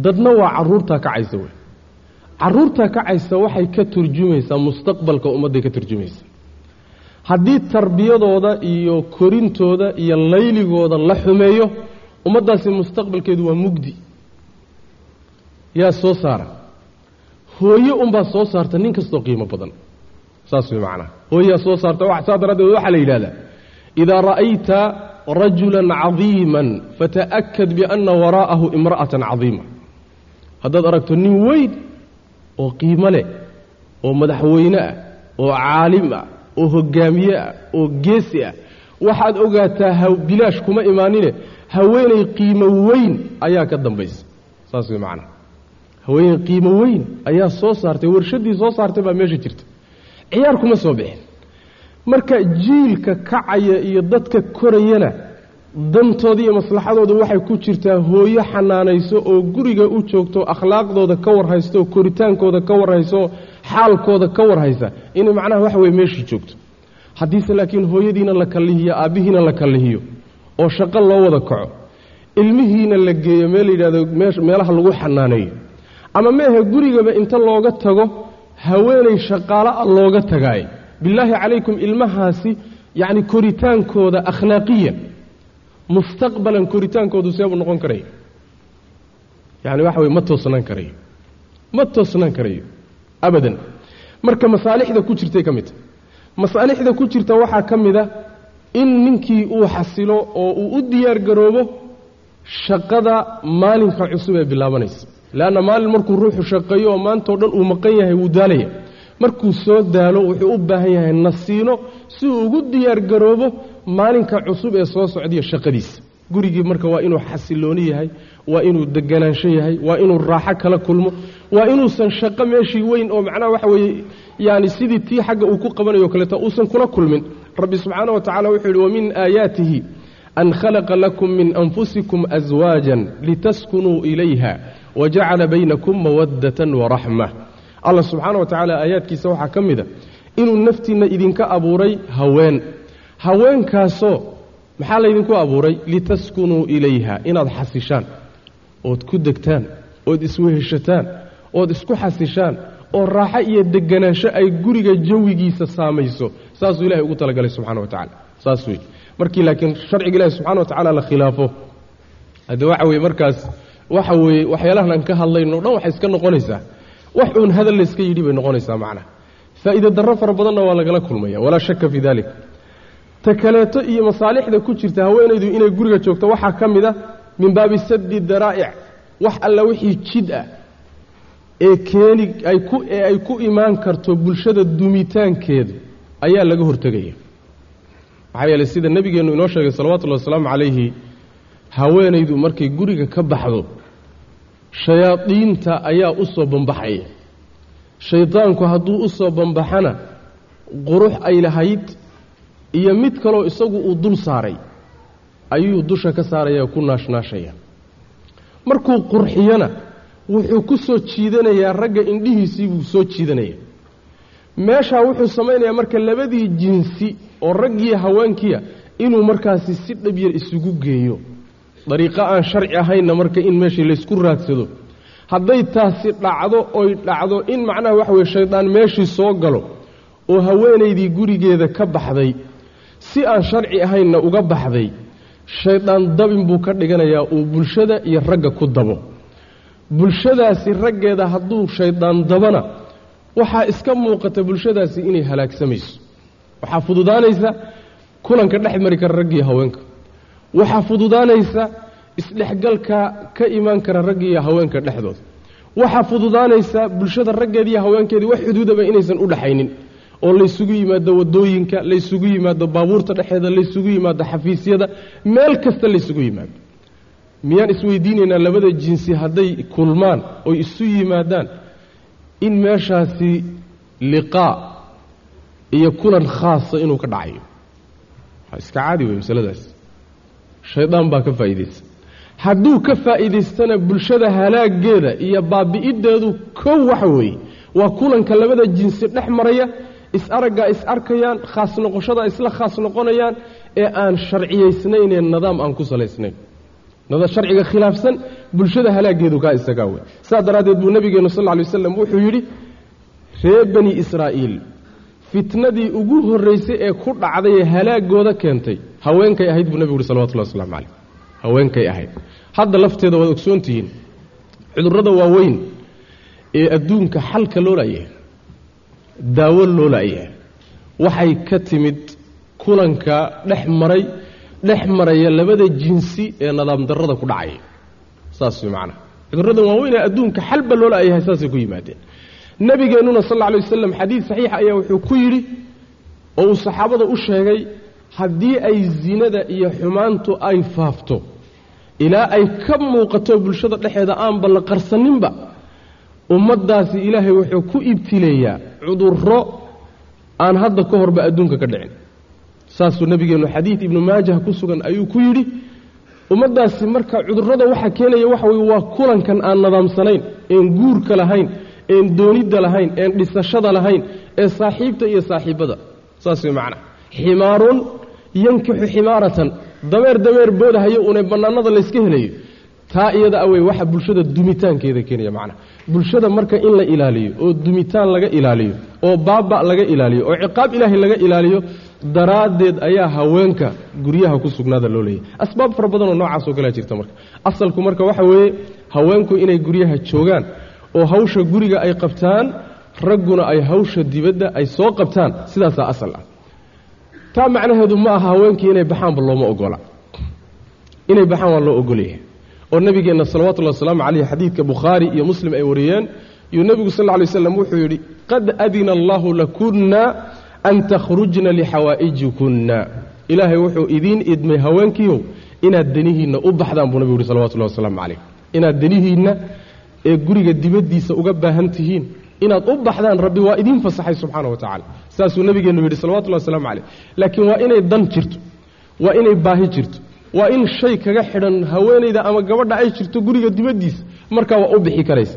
Dadna waa caruurtaa kacaysa wey caruurtaa kacaysa waxay ka turjumaysaa mustaqbalka ummadday ka turjumaysa haddii tarbiyadooda iyo korintooda iyo layligooda la xumeeyo ummaddaasi mustaqbalkeedu waa mugdi. Yaa soo saara hooye unbaa soo saarta nin kastoo qiimo badan. Saas way macnaha hooyaa soo saarta saa daraaddeed waxaa la yidhahdaa idaa ra'ayta rajulan cadiiman fata'akad bianna waraa'ahu imra'atan cadiima. Haddaad aragto nin weyn oo qiimo leh oo madaxweyne ah oo caalim ah oo hogaamiye ah oo geesi ah waxaad ogaataa bilaash kuma imaanine haweenay qiimo weyn ayaa ka dambaysa. Saas way macnaha haweeney qiimo weyn ayaa soo saartay warshaddii soo saartay baa meesha jirta ciyaar kuma soo bixin. Marka jiilka kacaya iyo dadka korayana dantooda iyo maslaxadooda waxay ku jirtaa hooyo xanaanayso oo guriga u joogto akhlaaqdooda ka warhaysto koritaankooda ka warhayso xaalkooda ka warhaysa inay macnaha waxa weye meeshii joogto. Haddiise laakiin hooyadiina la kallihiyo aabbihiina la kallihiyo oo shaqo loo wada kaco ilmihiina la geeyo meel layidhahdo meelaha lagu xanaaneeyo ama meehe gurigaba inta looga tago haweenay a looga tagaayo bilaahi calaykum ilmahaasi yacni koritaankooda akhlaaqiyan mustaqbalan koritaankoodu seebuu noqon karaya yani waxa weye ma toosnaan karayo ma toosnaan karayo abadan. Marka masaalixda ku jirtay ka mid. Masaalixda ku jirta waxaa ka mid a in ninkii uu xasilo oo uu u diyaar garoobo shaqada maalinka cusub ee bilaabanaysa leanna maalin markuu ruuxu shaqeeyo oo maantao dhan uu maqan yahay wuu daalaya. Markuu soo daalo wuxuu u baahan yahay nasiino si uu ugu diyaar garoobo maalinka cusub ee soo socdiya shaqadiisa. Gurigii marka waa inuu xasilooni yahay waa inuu deganaansho yahay waa inuu raaxo kala kulmo waa inuusan shaqo meeshii weyn oo macnaha waxa weeye yaani sidii tii xagga uu ku qabanayo kaleeto uusan kula kulmin. Rabbi subxaana wa tacala wuxuu yidhi wamin aayaatihi an khalaqa lakum min anfusikum aswaajan litaskunuu ilayha wajacala baynakum mawaddatan waraxma allah subxaana wa tacaala aayaadkiisa waxaa ka mid a inuu naftiinna idinka abuuray haween haweenkaasoo maxaa laydinku abuuray litaskunuu ilayha inaad xasishaan ood ku degtaan ood isweheshataan ood isku xasishaan oo raaxo iyo deganaansho ay guriga jawigiisa saamayso saasuu ilahay ugu talagalay subxana wa tacala saas wey markii laakiin sharciga ilahi subxana wa tacaala la khilaafo hadde waxa weye markaas waxa weeye waxyaalahan aan ka hadlayno dhan waxay iska noqonaysaa. Wax uun hadal layska yidhi bay noqonaysaa macnaha faa'iide darro fara badanna waa lagala kulmaya walaa shaka fii dalik ta kaleeto iyo masaalixda ku jirta haweenaydu inay guriga joogto waxaa ka mid a min baabi saddi daraa'ic. Wax alla wixii jid ah ee keeni ay ku ee ay ku imaan karto bulshada dumitaankeedu ayaa laga hortegaya. Maxaa yeeley sida nebigeennu inoo sheegay salawatullahi wasalaamu calayhi haweenaydu markay guriga ka baxdo shayaadiinta ayaa u soo bambaxaya. Shaydaanku hadduu u soo bambaxana qurux ay lahayd iyo mid kaloo isagu uu dul saaray ayuu dusha ka saaraya ku naashnaashaya markuu qurxiyana wuxuu ku soo jiidanayaa ragga indhihiisii buu soo jiidanaya meeshaa wuxuu samaynayaa marka labadii jinsi oo raggiiyo haweenkiia inuu markaasi si dhabyar isugu geeyo dariiqo aan sharci ahaynna marka in meeshii laysku raadsado. Hadday taasi dhacdo oy dhacdo in macnaha waxa weye shaydaan meeshii soo galo oo haweenaydii gurigeeda ka baxday si aan sharci ahaynna uga baxday shaydaan dabin buu ka dhiganayaa uu bulshada iyo ragga ku dabo. Bulshadaasi raggeeda hadduu shaydaan dabana waxaa iska muuqata bulshadaasi inay halaagsamayso. Waxaa fududaanaysa kulanka dhex mari kara raggiiyo haweenka waxaa fududaanaysa isdhexgalka ka imaan kara raggiiyo haweenka dhexdooda. Waxaa fududaanaysa bulshada raggeediiyo haweenkeedii wax xuduudaba inaysan u dhaxaynin oo laysugu yimaado waddooyinka laysugu yimaado baabuurta dhexeeda laysugu yimaado xafiisyada meel kasta laysugu yimaado. Miyaan isweydiinaynaa labada jinsi hadday kulmaan oy isu yimaadaan in meeshaasi liqaa iyo kulan khaasa inuu ka dhacayo? Iska caadi wey masaladaas shaydaan baa ka faa'iidaysta hadduu ka faa'iidaystana bulshada halaaggeeda iyo baabi'iddeedu kow waxa weeye waa kulanka labada jinsi dhex maraya is-araggaa is arkayaan khaas noqoshada isla khaas noqonayaan ee aan sharciyaysnaynee nidaam aan ku salaysnayn. Sharciga khilaafsan bulshada halaaggeedu kaa isagaa wey saas daraaddeed buu nabigeenu sal lay waslam wuxuu yidhi reer bani israa'iil fitnadii ugu horraysay ee ku dhacday ee halaagooda keentay haweenkay ahayd buu nebigu uhi salawatullahi waslamu calayh. Haweenkay ahayd. Hadda lafteeda waad ogsoontihiin cudurrada waaweyn ee adduunka xalka loo laayahay daawo loo laayahay waxay ka timid kulanka dhex maray dhex maraya labada jinsi ee nadaam darrada ku dhacaya saas way macnaha waaweyn ee adduunka xalba loo laayahay saasay ku yimaadeen. Nabigeennuna sal alla alay wasalam xadiid saxiixa ayaa wuxuu ku yidhi oo uu saxaabada u sheegay haddii ay zinada iyo xumaantu ay faafto ilaa ay ka muuqato bulshada dhexeeda aanba la qarsaninba ummaddaasi ilaahay wuxuu ku ibtileeyaa cudurro aan hadda ka horba adduunka ka dhicin. Saasuu nabigeennu xadiid ibnu maajah ku sugan ayuu ku yidhi ummaddaasi marka cudurrada waxa keenaya waxa weye waa kulankan aan nadaamsanayn een guurka lahayn een doonidda lahayn een dhisashada lahayn ee saaxiibta iyo saaxiibbada saas way macnaa. Ximaarun yankixu ximaaratan dameer dameer boodahayo uunay bannaanada layska helayo. Taa iyada awey waxa bulshada dumitaankeeda keenaya macnaha. Bulshada marka in la ilaaliyo oo dumitaan laga ilaaliyo oo baaba laga ilaaliyo oo ciqaab ilaahay laga ilaaliyo daraaddeed ayaa haweenka guryaha ku sugnaada loo leeyahy asbaab fara badanoo noocaasoo kalea jirta marka. Asalku marka waxa weeye haweenku inay guryaha joogaan oo hawsha guriga ay qabtaan ragguna ay hawsha dibadda ay soo qabtaan sidaasaa asal ah taa macnaheedu ma aha haweenkii inay baxaanba looma ogola inay baxaan waa loo ogolyahay oo nabigeenna salawatullahi wasalaamu caleyh xadiidka bukhaari iyo muslim ay wariyeen yuu nebigu sal lla lay slam wuxuu yidhi qad adina allahu lakunna an takhrujna lixawaa'ijikunna ilaahay wuxuu idiin idmay haweenkiiow inaad danihiinna u baxdaan buu nebigu yihi salawatullahi wasalaamu calayh. Inaad danihiinna ee guriga dibaddiisa uga baahan tihiin inaad u baxdaan rabbi waa idiin fasaxay subxaana wa tacala saasuu nebigeennu yidhi salawatullahi wasalaamu calayh laakiin waa inay dan jirto waa inay baahi jirto waa in shay kaga xidhan haweenayda ama gabadha ay jirto guriga dibaddiisa markaa waa u bixi karaysa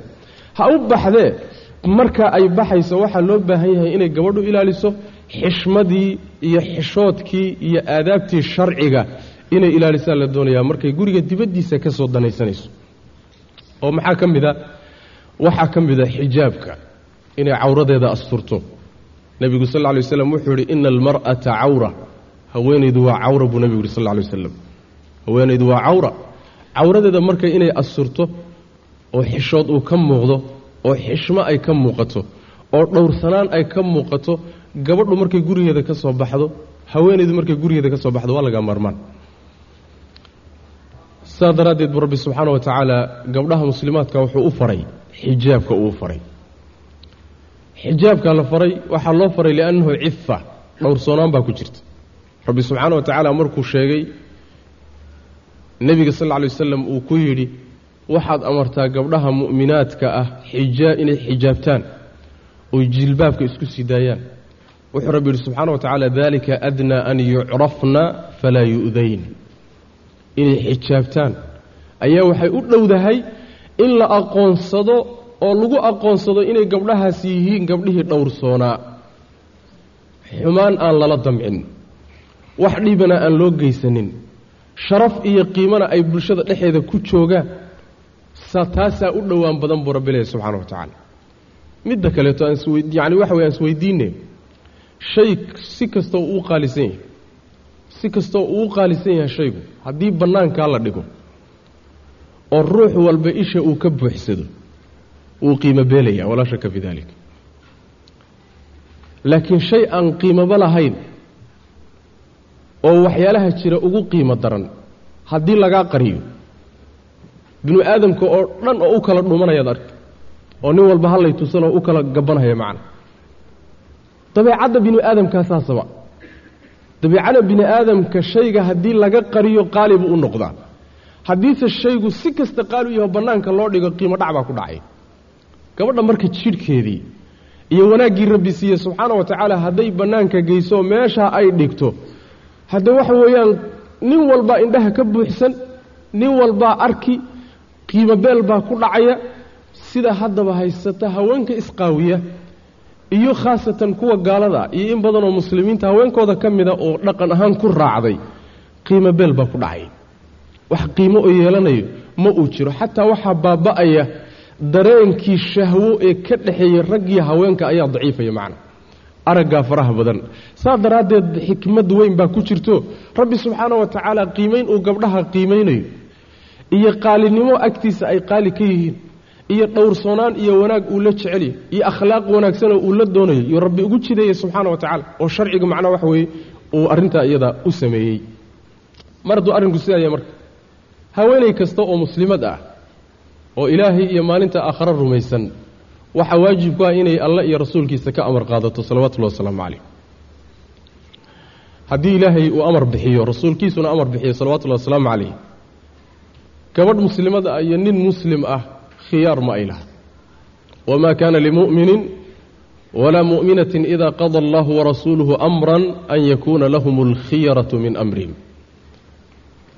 ha u baxdee marka ay baxayso waxaa loo baahan yahay inay gabadhu ilaaliso xishmadii iyo xishoodkii iyo aadaabtii sharciga inay ilaalisaa la doonayaa markay guriga dibaddiisa ka soo danaysanayso oo maxaa ka mid a? Waxaa ka mid a xijaabka inay cawradeeda asturto. Nebigu sal lla lay waslam wuxuu yidhi ina almar'ata cawra. Haweenaydu waa cawra buu nebigu yidhi sal lla lay waslam haweenaydu waa cawra. Cawradeeda marka inay asturto oo xishood uu ka muuqdo oo xishmo ay ka muuqato oo dhowrsanaan ay ka muuqato gabadhu markay gurigeeda ka soo baxdo haweenaydu markay gurigeeda ka soo baxdo waa laga maarmaan. Sidaa daraaddeed buu rabbi subxaana wa tacaala gabdhaha muslimaadka wuxuu u faray xijaabka uu faray xijaabka la faray waxaa loo faray liannahu cifa dhowrsoonaan baa ku jirta. Rabbi subxaana wa tacaala markuu sheegay nebiga sal lla alay wasalam uu ku yidhi waxaad amartaa gabdhaha mu'minaadka ah xijaa inay xijaabtaan oy jilbaabka isku sii daayaan. Wuxuu rabbi yidhi subxaana wa tacaala dalika adnaa an yucrafna falaa yu'dayn. Inay xijaabtaan. Ayaa waxay u dhowdahay in la aqoonsado oo lagu aqoonsado inay gabdhahaas yihiin gabdhihii dhowrsoonaa xumaan aan lala damcin. Wax dhibana aan loo geysanin. Sharaf iyo qiimana ay bulshada dhexeeda ku joogaan sa taasaa u dhowaan badan buu rabbi leeyahy subxana wa tacaala. Midda kaleeto aan iswe yacni waxa wey aan isweydiine shay si kastoo uu qaalisan yahay si kastoo uu qaalisan yahay shaygu haddii bannaankaa la dhigo oo ruux walba isha uu ka buuxsado wuu qiimo beelaya walaa shaka fi dalik laakiin shay aan qiimoba lahayn oo waxyaalaha jira ugu qiimo daran haddii lagaa qariyo binu aadamka oo dhan oo u kala dhumanayaad arki oo nin walba hallay tusan oo u kala gabanhaya macna. Dabeecadda binu aadamkaa saasaba. Bini aadamka shayga haddii laga qariyo qaali buu u noqdaa. Haddiise shaygu si kasta qaali u yaho bannaanka loo dhigo qiimo dhac baa ku dhacay gabadha marka jidhkeedii iyo wanaaggii rabbi siiye subxaana wa tacaala hadday bannaanka geyso meeshaa ay dhigto hadda waxa weeyaan nin walbaa indhaha ka buuxsan nin walbaa arki qiimo beel baa ku dhacaya sida haddaba haysata haweenka isqaawiya iyo khaasatan kuwa gaalada iyo in badanoo muslimiinta haweenkooda ka mida oo dhaqan ahaan ku raacday qiimo beel baa ku dhacay. Wax qiimo oo yeelanayo ma uu jiro xataa waxaa baaba'aya dareenkii shahwo ee ka dhexeeyey raggiyo haweenka ayaa daciifaya macna. Araggaa faraha badan. Saa daraaddeed xikmad weyn baa ku jirto. Rabbi subxaana wa tacaala qiimayn uu gabdhaha qiimaynayo iyo qaalinimo agtiisa ay qaali ka yihiin. Iyo dhowrsoonaan iyo wanaag uu la jecelyahy iyo akhlaaq wanaagsanoo uu la doonayo. Iyo rabbi ugu jidaya subxaana wa tacaala oo sharciga macnaa waxa weeye uu arrintaa iyada u sameeyey. Mar hadduu arrinku sidaaya marka. Haweenay kasta oo muslimad ah oo ilaahay iyo maalinta aakhare rumaysan waxaa waajib ku ah inay allah iyo rasuulkiisa ka amar qaadato salawatullahi wasalaamu calayh. Haddii ilaahay uu amar bixiyo rasuulkiisuna amar bixiyo salawatullahi wasalaamu calayh gabadh muslimada ah iyo nin muslim ah khiyaar ma ay laha wamaa kaana limu'minin walaa mu'minatin idaa qada allahu warasuuluhu amran an yakuuna lahum alkhiyaratu min amrihim.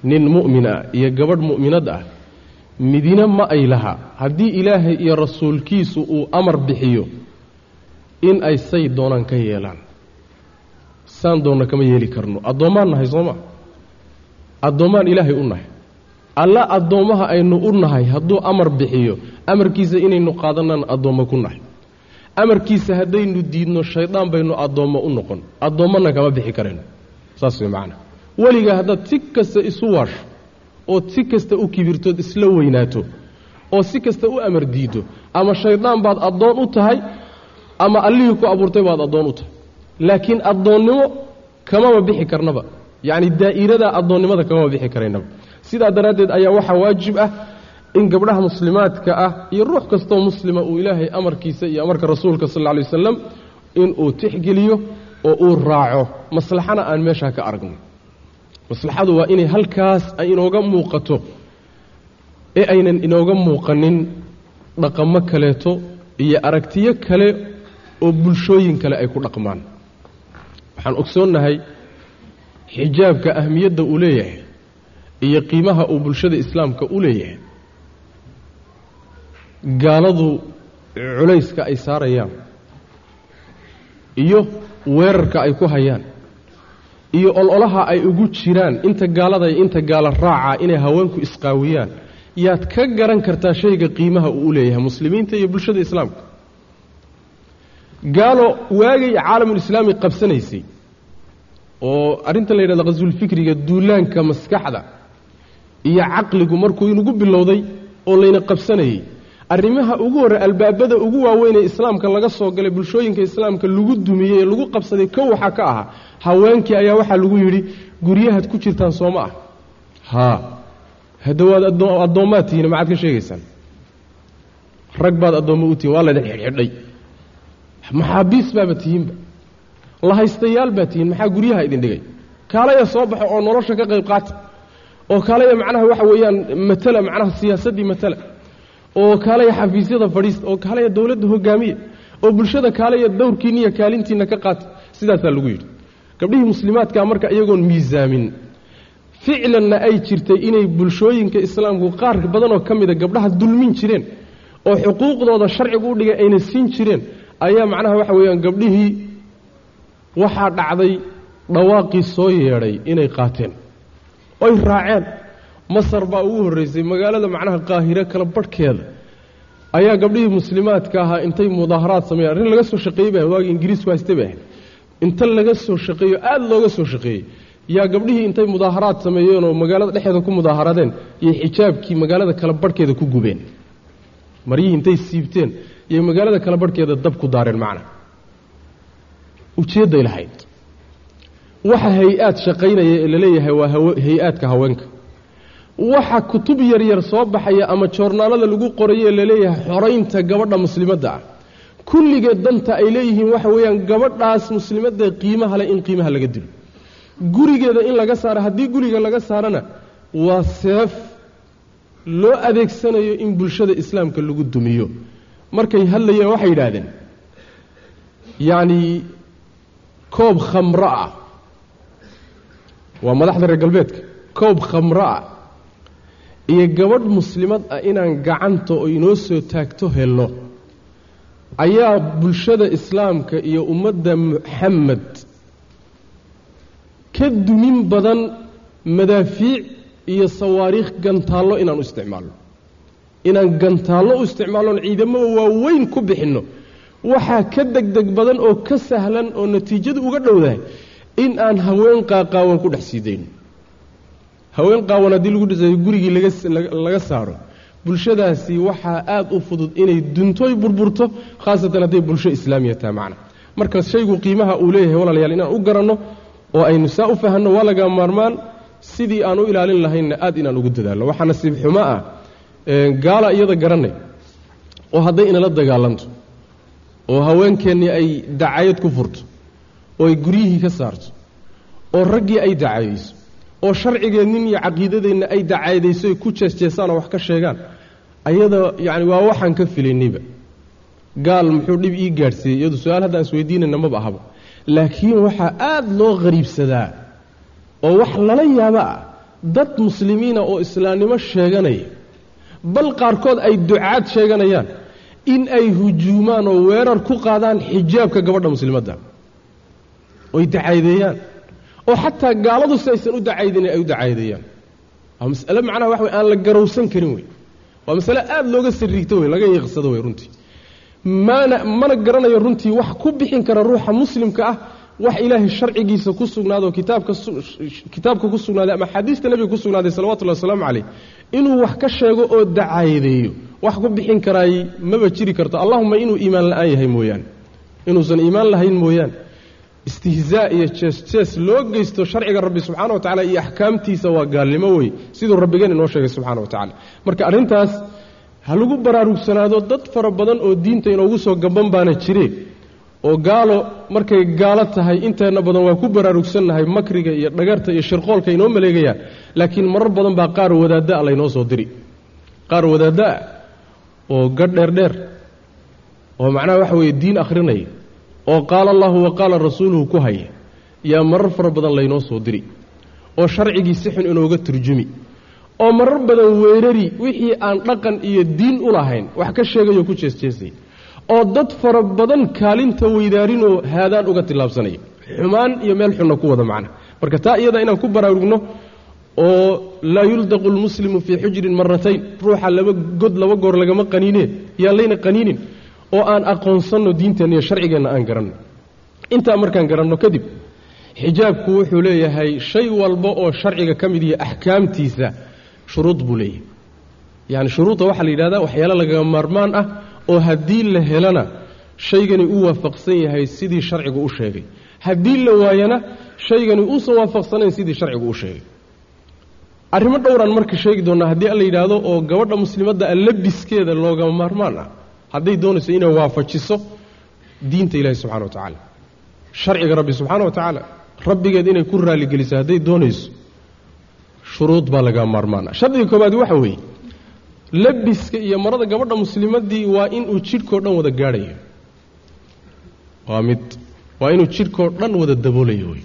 Nin mu'min ah iyo gabadh mu'minad ah midina ma ay laha. Haddii ilaahay iyo rasuulkiisu uu amar bixiyo in ay say doonaan ka yeelaan. Saan doonna kama yeeli karno. Addoommaan nahay soo ma? Addoommaan ilaahay u nahay. Alla addoommaha aynu u nahay hadduu amar bixiyo amarkiisa inaynu qaadanaan addoommo ku nahay. Amarkiisa haddaynu diidno shaydaan baynu addoommo u noqon. Addoommana kama bixi karayno saas way macana weliga haddaad si kasta isu waasho ood si kasta u kibirtood isla weynaato oo si kasta u amar diiddo ama shaydaan baad addoon u tahay ama allihii ku abuurtay baad addoon u tahay. Laakiin addoonnimo kamama bixi karnaba. Yacni daa'iradaa addoonnimada kamama bixi karaynaba. Sidaa daraaddeed ayaa waxaa waajib ah in gabdhaha muslimaadka ah iyo ruux kastoo muslima uu ilaahay amarkiisa iyo amarka rasuulka sal alla alay wasalam inuu tixgeliyo oo uu raaco. Maslaxana aan meeshaa ka aragno maslaxadu waa inay halkaas ay inooga muuqato ee aynan inooga muuqanin dhaqamo kaleeto iyo aragtiyo kale oo bulshooyin kale ay ku dhaqmaan. Waxaan ogsoonnahay xijaabka ahmiyadda uu leeyahay iyo qiimaha uu bulshada islaamka u leeyahay gaaladu culayska ay saarayaan iyo weerarka ay ku hayaan iyo ololaha ay ugu jiraan inta gaalada iyo inta gaala raaca inay haweenku isqaawiyaan. Yaad ka garan kartaa shayga qiimaha uu u leeyahay muslimiinta iyo bulshada islaamka. Gaalo waagay caalamulislaami qabsanaysay oo arrintan la yidhahdo qhasuulfikriga duulaanka maskaxda iyo caqligu markuu inugu bilowday oo layna qabsanayey arrimaha ugu horre albaabada ugu waaweyn ee islaamka laga soo galay bulshooyinka islaamka lagu dumiyey ee lagu qabsaday kow waxaa ka ahaa haweenkii ayaa waxaa lagu yidhi guryahaad ku jirtaan sooma ah. Haa hadda waad addoommaad tihiin maxaad ka sheegaysaan? Rag baad addoommo u tihiin waa laydin xidhxidhay maxaabiis baaba tihiinba lahaystayaal baa tihiin maxaa guryaha idin dhigay? Kaalaya soo baxo oo nolosha ka qayb qaata. Oo kaalaya macnaha waxa weeyaan matala macnaha siyaasaddii matala oo kaalaya xafiisyada fadhiista oo kaalaya dowladda hogaamiya oo bulshada kaalaya dowrkiinna iyo kaalintiinna ka qaata sidaasaa lagu yidhi. Gabdhihii muslimaadkaa marka iyagoon miisaamin. Ficlanna ay jirtay inay bulshooyinka islaamku qaar badanoo ka mida gabdhaha dulmin jireen oo xuquuqdooda sharcigu u dhigay ayna siin jireen ayaa macnaha waxa weeyaan gabdhihii waxaa dhacday dhawaaqii soo yeedhay inay qaateen. Oy raaceen masar baa ugu horraysay magaalada macnaha qaahire kala badhkeeda ayaa gabdhihii muslimaadka ahaa intay mudaaharaad sameeyeen arrin laga soo shaqeeyey bay waagii ingiriisku hayste bay ahayd. Inta laga soo shaqeeyo aada looga soo shaqeeyey. Yaa gabdhihii intay mudaaharaad sameeyeenoo magaalada dhexeeda ku mudaaharadeen iyo xijaabkii magaalada kala badhkeeda ku gubeen. Maryihii intay siibteen iyo magaalada kala badhkeeda dab ku daareen macna. Ujeedday lahayd. Waxa hay'aad shaqaynaya ee la leeyahay waa hay'aadka haweenka waxa kutub yaryar soo baxaya ama joornaalada lagu qorayo ee la leeyahay xoraynta gabadha muslimadda ah. Kulligeed danta ay leeyihiin waxa weeyaan gabadhaas muslimadda qiimaha leh in qiimaha laga dilo. Gurigeeda in laga saaro haddii guriga laga saarana waa seef loo adeegsanayo in bulshada islaamka lagu dumiyo. Markay hadlayeen waxay yidhaahdeen yacni koob khamro ah. Waa madaxda reer galbeedka koob khamro ah iyo gabadh muslimad ah inaan gacanta oo inoo soo taagto helno ayaa bulshada islaamka iyo ummadda muxamed ka dumin badan madaafiic iyo sawaariikh gantaallo inaan u isticmaalno. Inaan gantaallo u isticmaalnoon ciidamada waaweyn ku bixinno. Waxaa ka degdeg badan oo ka sahlan oo natiijadu uga dhowdahay in aan haween qaaqaawan ku dhex sii dayno haween qaawan haddii lagu dhisayo gurigii laga saaro bulshadaasi waxaa aad u fudud inay duntoy burburto khaasatan hadday bulsho islaamiya tahay macna. Marka shaygu qiimaha uu leeyahay walaalayaal inaan u garanno oo aynu saa u fahanno waa laga maarmaan sidii aan u ilaalin lahaynna aad inaan ugu dadaalno. Waxaa nasiib xumo ah gaala iyada garanay oo hadday inala dagaalanto oo haweenkeennii ay dacayad ku furto oo ay guryihii ka saarto oo raggii ay dacayayso oo sharcigeennin iyo caqiidadeenna ay dacaydayso ay ku jeesjeesaan oo wax ka sheegaan ayada yacni waa waxaan ka filaynayba gaal muxuu dhib ii gaadhsiiyey iyadu su'aal haddaan isweydiinayna maba ahaba. Laakiin waxaa aad loo qariibsadaa oo wax lala yaaba ah dad muslimiina oo islaamnimo sheeganaya bal qaarkood ay ducaad sheeganayaan in ay hujuumaan oo weerar ku qaadaan xijaabka gabadha muslimadda. Oy dacaydeeyaan oo xataa gaaladu si aysan u dacaydin ay u dacaydeeyaan waa masale macnaha wax wey aan la garowsan karin wey waa masale aad looga sariigto wey laga yeeqsado wey runtii. Maana mana garanayo runtii wax ku bixin kara ruuxa muslimka ah wax ilaahay sharcigiisa ku sugnaado kitaabka kitaabka ku sugnaaday ama xadiista nebiga ku sugnaaday salawatullahi wasalaamu calayh inuu wax ka sheego oo dacaydeeyo. Wax ku bixin karaay maba jiri karto. Allahuma inuu iimaan la'aan yahay mooyaane. Inuusan iimaan lahayn mooyaane istihzaa iyo jees jees loo geysto sharciga rabbi subxana wa tacala iyo axkaamtiisa waa gaalnimo wey siduu rabbigeen inoo sheegay subxana wa tacala marka arrintaas ha lagu baraarugsanaado dad fara badan oo diinta inoogu soo gaban baana jireen oo gaalo markay gaalo tahay inteenna badan waa ku baraarugsannahay makriga iyo dhagarta iyo shirqoolka inoo maleegayaan. Laakiin marar badan baa qaar wadaaddaa laynoo soo diri. Qaar wadaaddaa oo gadh oo macnaha waxa weeye diin akhrinaya oo qaala allahu wa qaala rasuuluhu ku haya yaa marar fara badan laynoo soo diri oo sharcigii si xun inooga turjumi oo marar badan weerari wixii aan dhaqan iyo diin u lahayn wax ka sheegayo ku jeesjeesay oo dad fara badan kaalinta weydaarinoo haadaan uga tillaabsanaya xumaan iyo meel xunna ku wada macna. Marka taa iyada inaan ku baraarugno oo laa yuldaqu lmuslimu fii xujrin maratayn ruuxa laba god laba goor lagama qaniinee yaan layna qaniinin oo aan aqoonsanno diinteenna iyo sharcigeenna aan garanno. Intaa markaan garanno kadib xijaabku wuxuu leeyahay shay walba oo sharciga ka mid iyo axkaamtiisa shuruud buu leeyahay. Yacni shuruudda waxaa la yidhahdaa waxyaalo lagaga maarmaan ah oo haddii la helana shaygani u waafaqsan yahay sidii sharcigu u sheegay. Haddii la waayana shaygani uusan waafaqsanayn sidii sharcigu u sheegay. Arrimo dhowraan marka sheegi doonnaa haddii alla yidhaahdo oo gabadha muslimadda a labiskeeda loogama maarmaan ah hadday doonayso inay waafajiso diinta ilaahi subxana wa tacaala. Sharciga rabbi subxaana wa tacaala rabbigeed inay ku raalligeliso hadday doonayso shuruud baa laga maarmaan ah shardiga koobaad waxa weeye labiska iyo marada gabadha muslimaddii waa inuu jidhkao dhan wada gaadhayo waa mid waa inuu jidhkao dhan wada daboolayo wey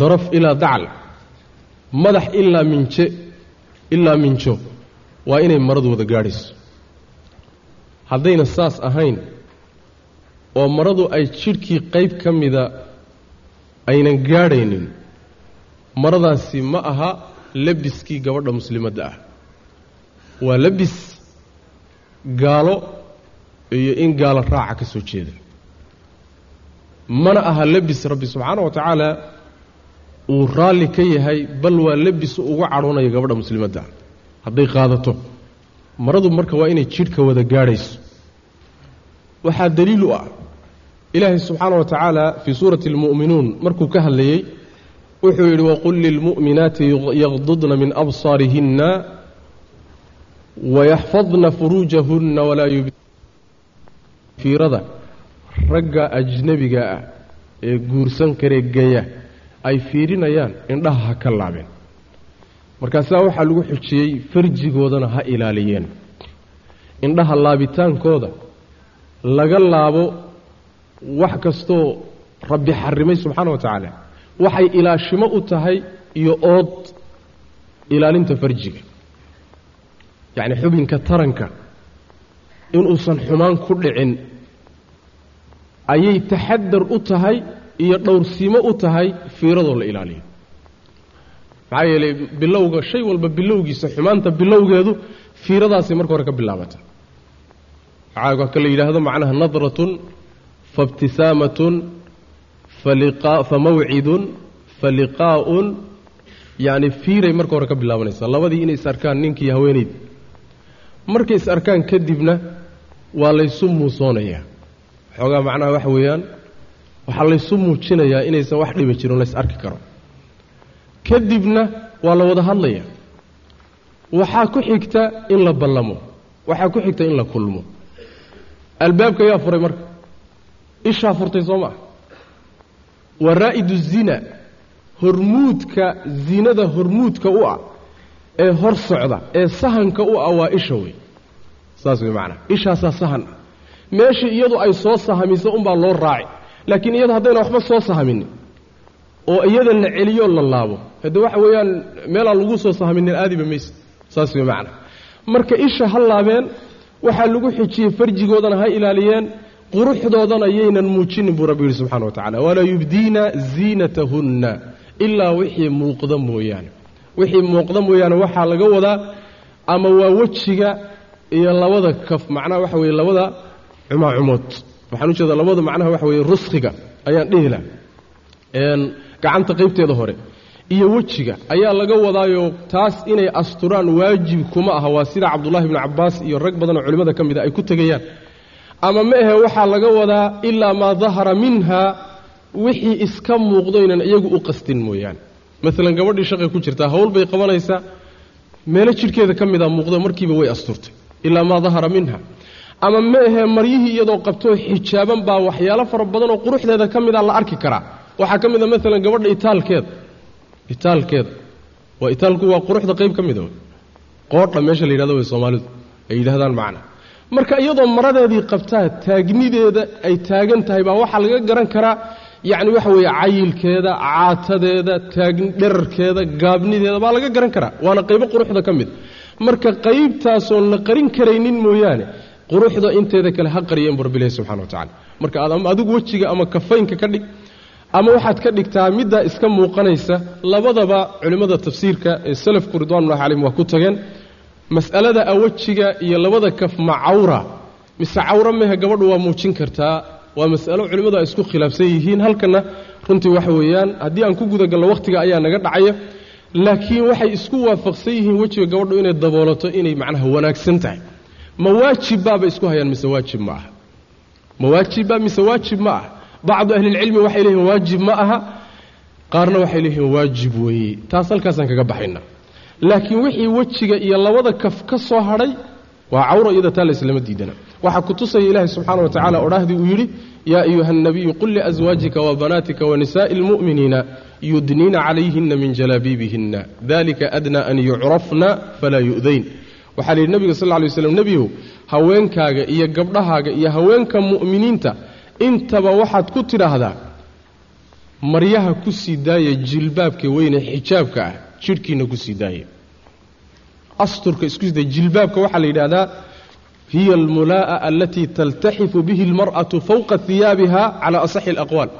daraf ilaa dacal madax ilaa minje ilaa minjo waa inay maradu wada gaadhayso haddayna saas ahayn oo maradu ay jidhkii qayb ka mida aynan gaadhaynin maradaasi ma aha labiskii gabadha muslimadda ah. Waa labis gaalo iyo in gaalo raaca ka soo jeeda. Mana aha labis rabbi subxaana wa tacaala uu raalli ka yahay bal waa labis uga cadhoonayo gabadha muslimadda hadday qaadato maradu marka waa inay jidhka wada gaadhayso waxaa daliil u ah. Ilaahay subxaana wa tacaala fii suurati almu'minuun markuu ka hadlayey wuxuu yidhi waqul lilmu'minaati yaqdudna min absaarihinna wayaxfadna furuujahunna walaa yub fiirada ragga ajnebiga ah ee guursan karee geya ay fiirinayaan indhaha ha ka laabeen markaasaa waxaa lagu xujiyey farjigoodana ha ilaaliyeen. Indhaha laabitaankooda laga laabo wax kastoo rabbi xarimay subxaana wa tacaala. Waxay ilaashimo u tahay iyo ood ilaalinta farjiga. Yacni xubinka taranka inuusan xumaan ku dhicin ayay taxadar u tahay iyo dhowrsiimo u tahay fiiradoo la ilaaliyo. Maxaa yeelay bilowga shay walba bilowgiisa xumaanta bilowgeedu fiiradaasay marka hore ka bilaabata waxaa ka la yidhaahdo? Macnaha nadratun faibtisaamatun famawcidun faliqaa'un yacni fiiray marka hore ka bilaabanaysaa labadii inay is arkaan ninkii haweenayd markay is arkaan kadibna waa laysu muusoonayaa. Xoogaa macnaha waxa weeyaan waxaa laysu muujinayaa inaysan wax dhiba jirin lays arki karo. Kadibna waa la wada hadlaya waxaa ku xigta in la ballamo. Waxaa ku xigta in la kulmo albaabka yaa furay marka. Ishaa furtay soo maa waa raa'idu zina hormuudka zinada hormuudka u ah ee hor socda ee sahanka u ah waa isha wey saas wey macnaa ishaasaa sahan. Ah meeshii iyadu ay soo sahamiso unbaa loo raaci. Laakiin iyada haddayna waxba soo sahaminin. Oo iyada la celiyoo la laabo. Hadde waxa weeyaan meelaan lagu soo sahaminin aadiba mayse saas wey macnaa marka isha ha laabeen waxaa lagu xijiyey farjigoodana ha ilaaliyeen quruxdoodana yaynan muujinin buu rabbi yidhi subxana wa tacala walaa yubdiina ziinatahunna ilaa wixii muuqda mooyaane. Wixii muuqda mooyaane waxaa laga wadaa ama waa wejiga iyo labada kaf macnaha waxa weeye labada cumaacumood waxaan u jeedaa labada macnaha waxa weeye ruskhiga ayaan dhihi laha gacanta qaybteeda hore iyo wejiga ayaa laga wadaayo taas inay asturaan waajib kuma aha. Waa sida cabdullahi bnu cabbaas iyo rag badan oo culimmada ka mid a ay ku tegayaan. Ama ma ahe waxaa laga wadaa ilaa maa dahara minha wixii iska muuqdo ynan iyagu u qastin mooyaane maalan gabadhii shaqay ku jirtaa hawl bay qabanaysaa meelo jidhkeeda ka mida muuqdo markiiba way asturtay ilaa maa dahara minha. Ama ma ahe maryihii iyadoo qabtoo xijaaban baa waxyaalo fara badan oo quruxdeeda ka mida la arki karaa. Waxaa ka mid a maalan gabadha itaalkeeda itaalkeeda waa itaalku waa quruxda qayb ka mida qoodha meesha la yidhahdo way soomaalidu ay yidhahdaan macna. Marka iyadoo maradeedii qabtaa taagnideeda ay taagan tahay baa waxaa laga garan karaa yacni waxa weeye cayilkeeda caatadeeda taagni dherarkeeda gaabnideeda baa laga garan karaa. Waana qaybo quruxda ka mid. Marka qaybtaasoon la qarin karaynin mooyaane quruxda inteeda kale ha qariyeen bu rabbilahi subxana wa tacala marka aad adigu wejiga ama kafaynka ka dhig ama waxaad ka dhigtaa middaa iska muuqanaysa labadaba culimmada tafsiirka ee salafku ridwanullahi calayhim waa ku tageen. Mas'alada a wejiga iyo labada kaf ma cawra. Mise cawra mehe gabadhu waa muujin kartaa. Waa mas'alo culimmadu ay isku khilaafsan yihiin. Halkanna runtii waxa weeyaan haddii aan ku gudagalno wakhtiga ayaa naga dhacaya. Laakiin waxay isku waafaqsan yihiin wejiga gabadhu inay daboolato inay macnaha wanaagsan tahay. Ma waajibbaaba isku hayaan mise waajib ma aha? Ma waajibba mise waajib ma aha bacdu ahlilcilmi waxay leeyihiin waajib ma aha qaarna waxay leeyihiin waajib weeye taas halkaasaan kaga baxayna laakiin wixii wejiga iyo labada kaf ka soo hadhay waa cawra iyada taa layslama diidana waxaa ku tusaya ilaahi subxaana wa tacala odhahdii uu yidhi yaa ayuha annabiyu qul liaswaajika wabanaatika wanisaa'i اlmu'miniina yudniina calayhina min jalaabiibihinna dalika adnaa an yucrafna falaa yu'dayn waxaa la yidhi nebiga sal lla lay waslam nebiyow haweenkaaga iyo gabdhahaaga iyo haweenka mu'miniinta intaba waxaad ku tidhaahdaa maryaha ku sii daaya jilbaabka weyne xijaabka ah jidhkiina ku sii daaya asturka isku sii jilbaabka waxaa la yidhahdaa hiya almulaa'a alatii taltaxifu bihi almar'atu fowqa hiyaabiha cala asaxi alaqwaal.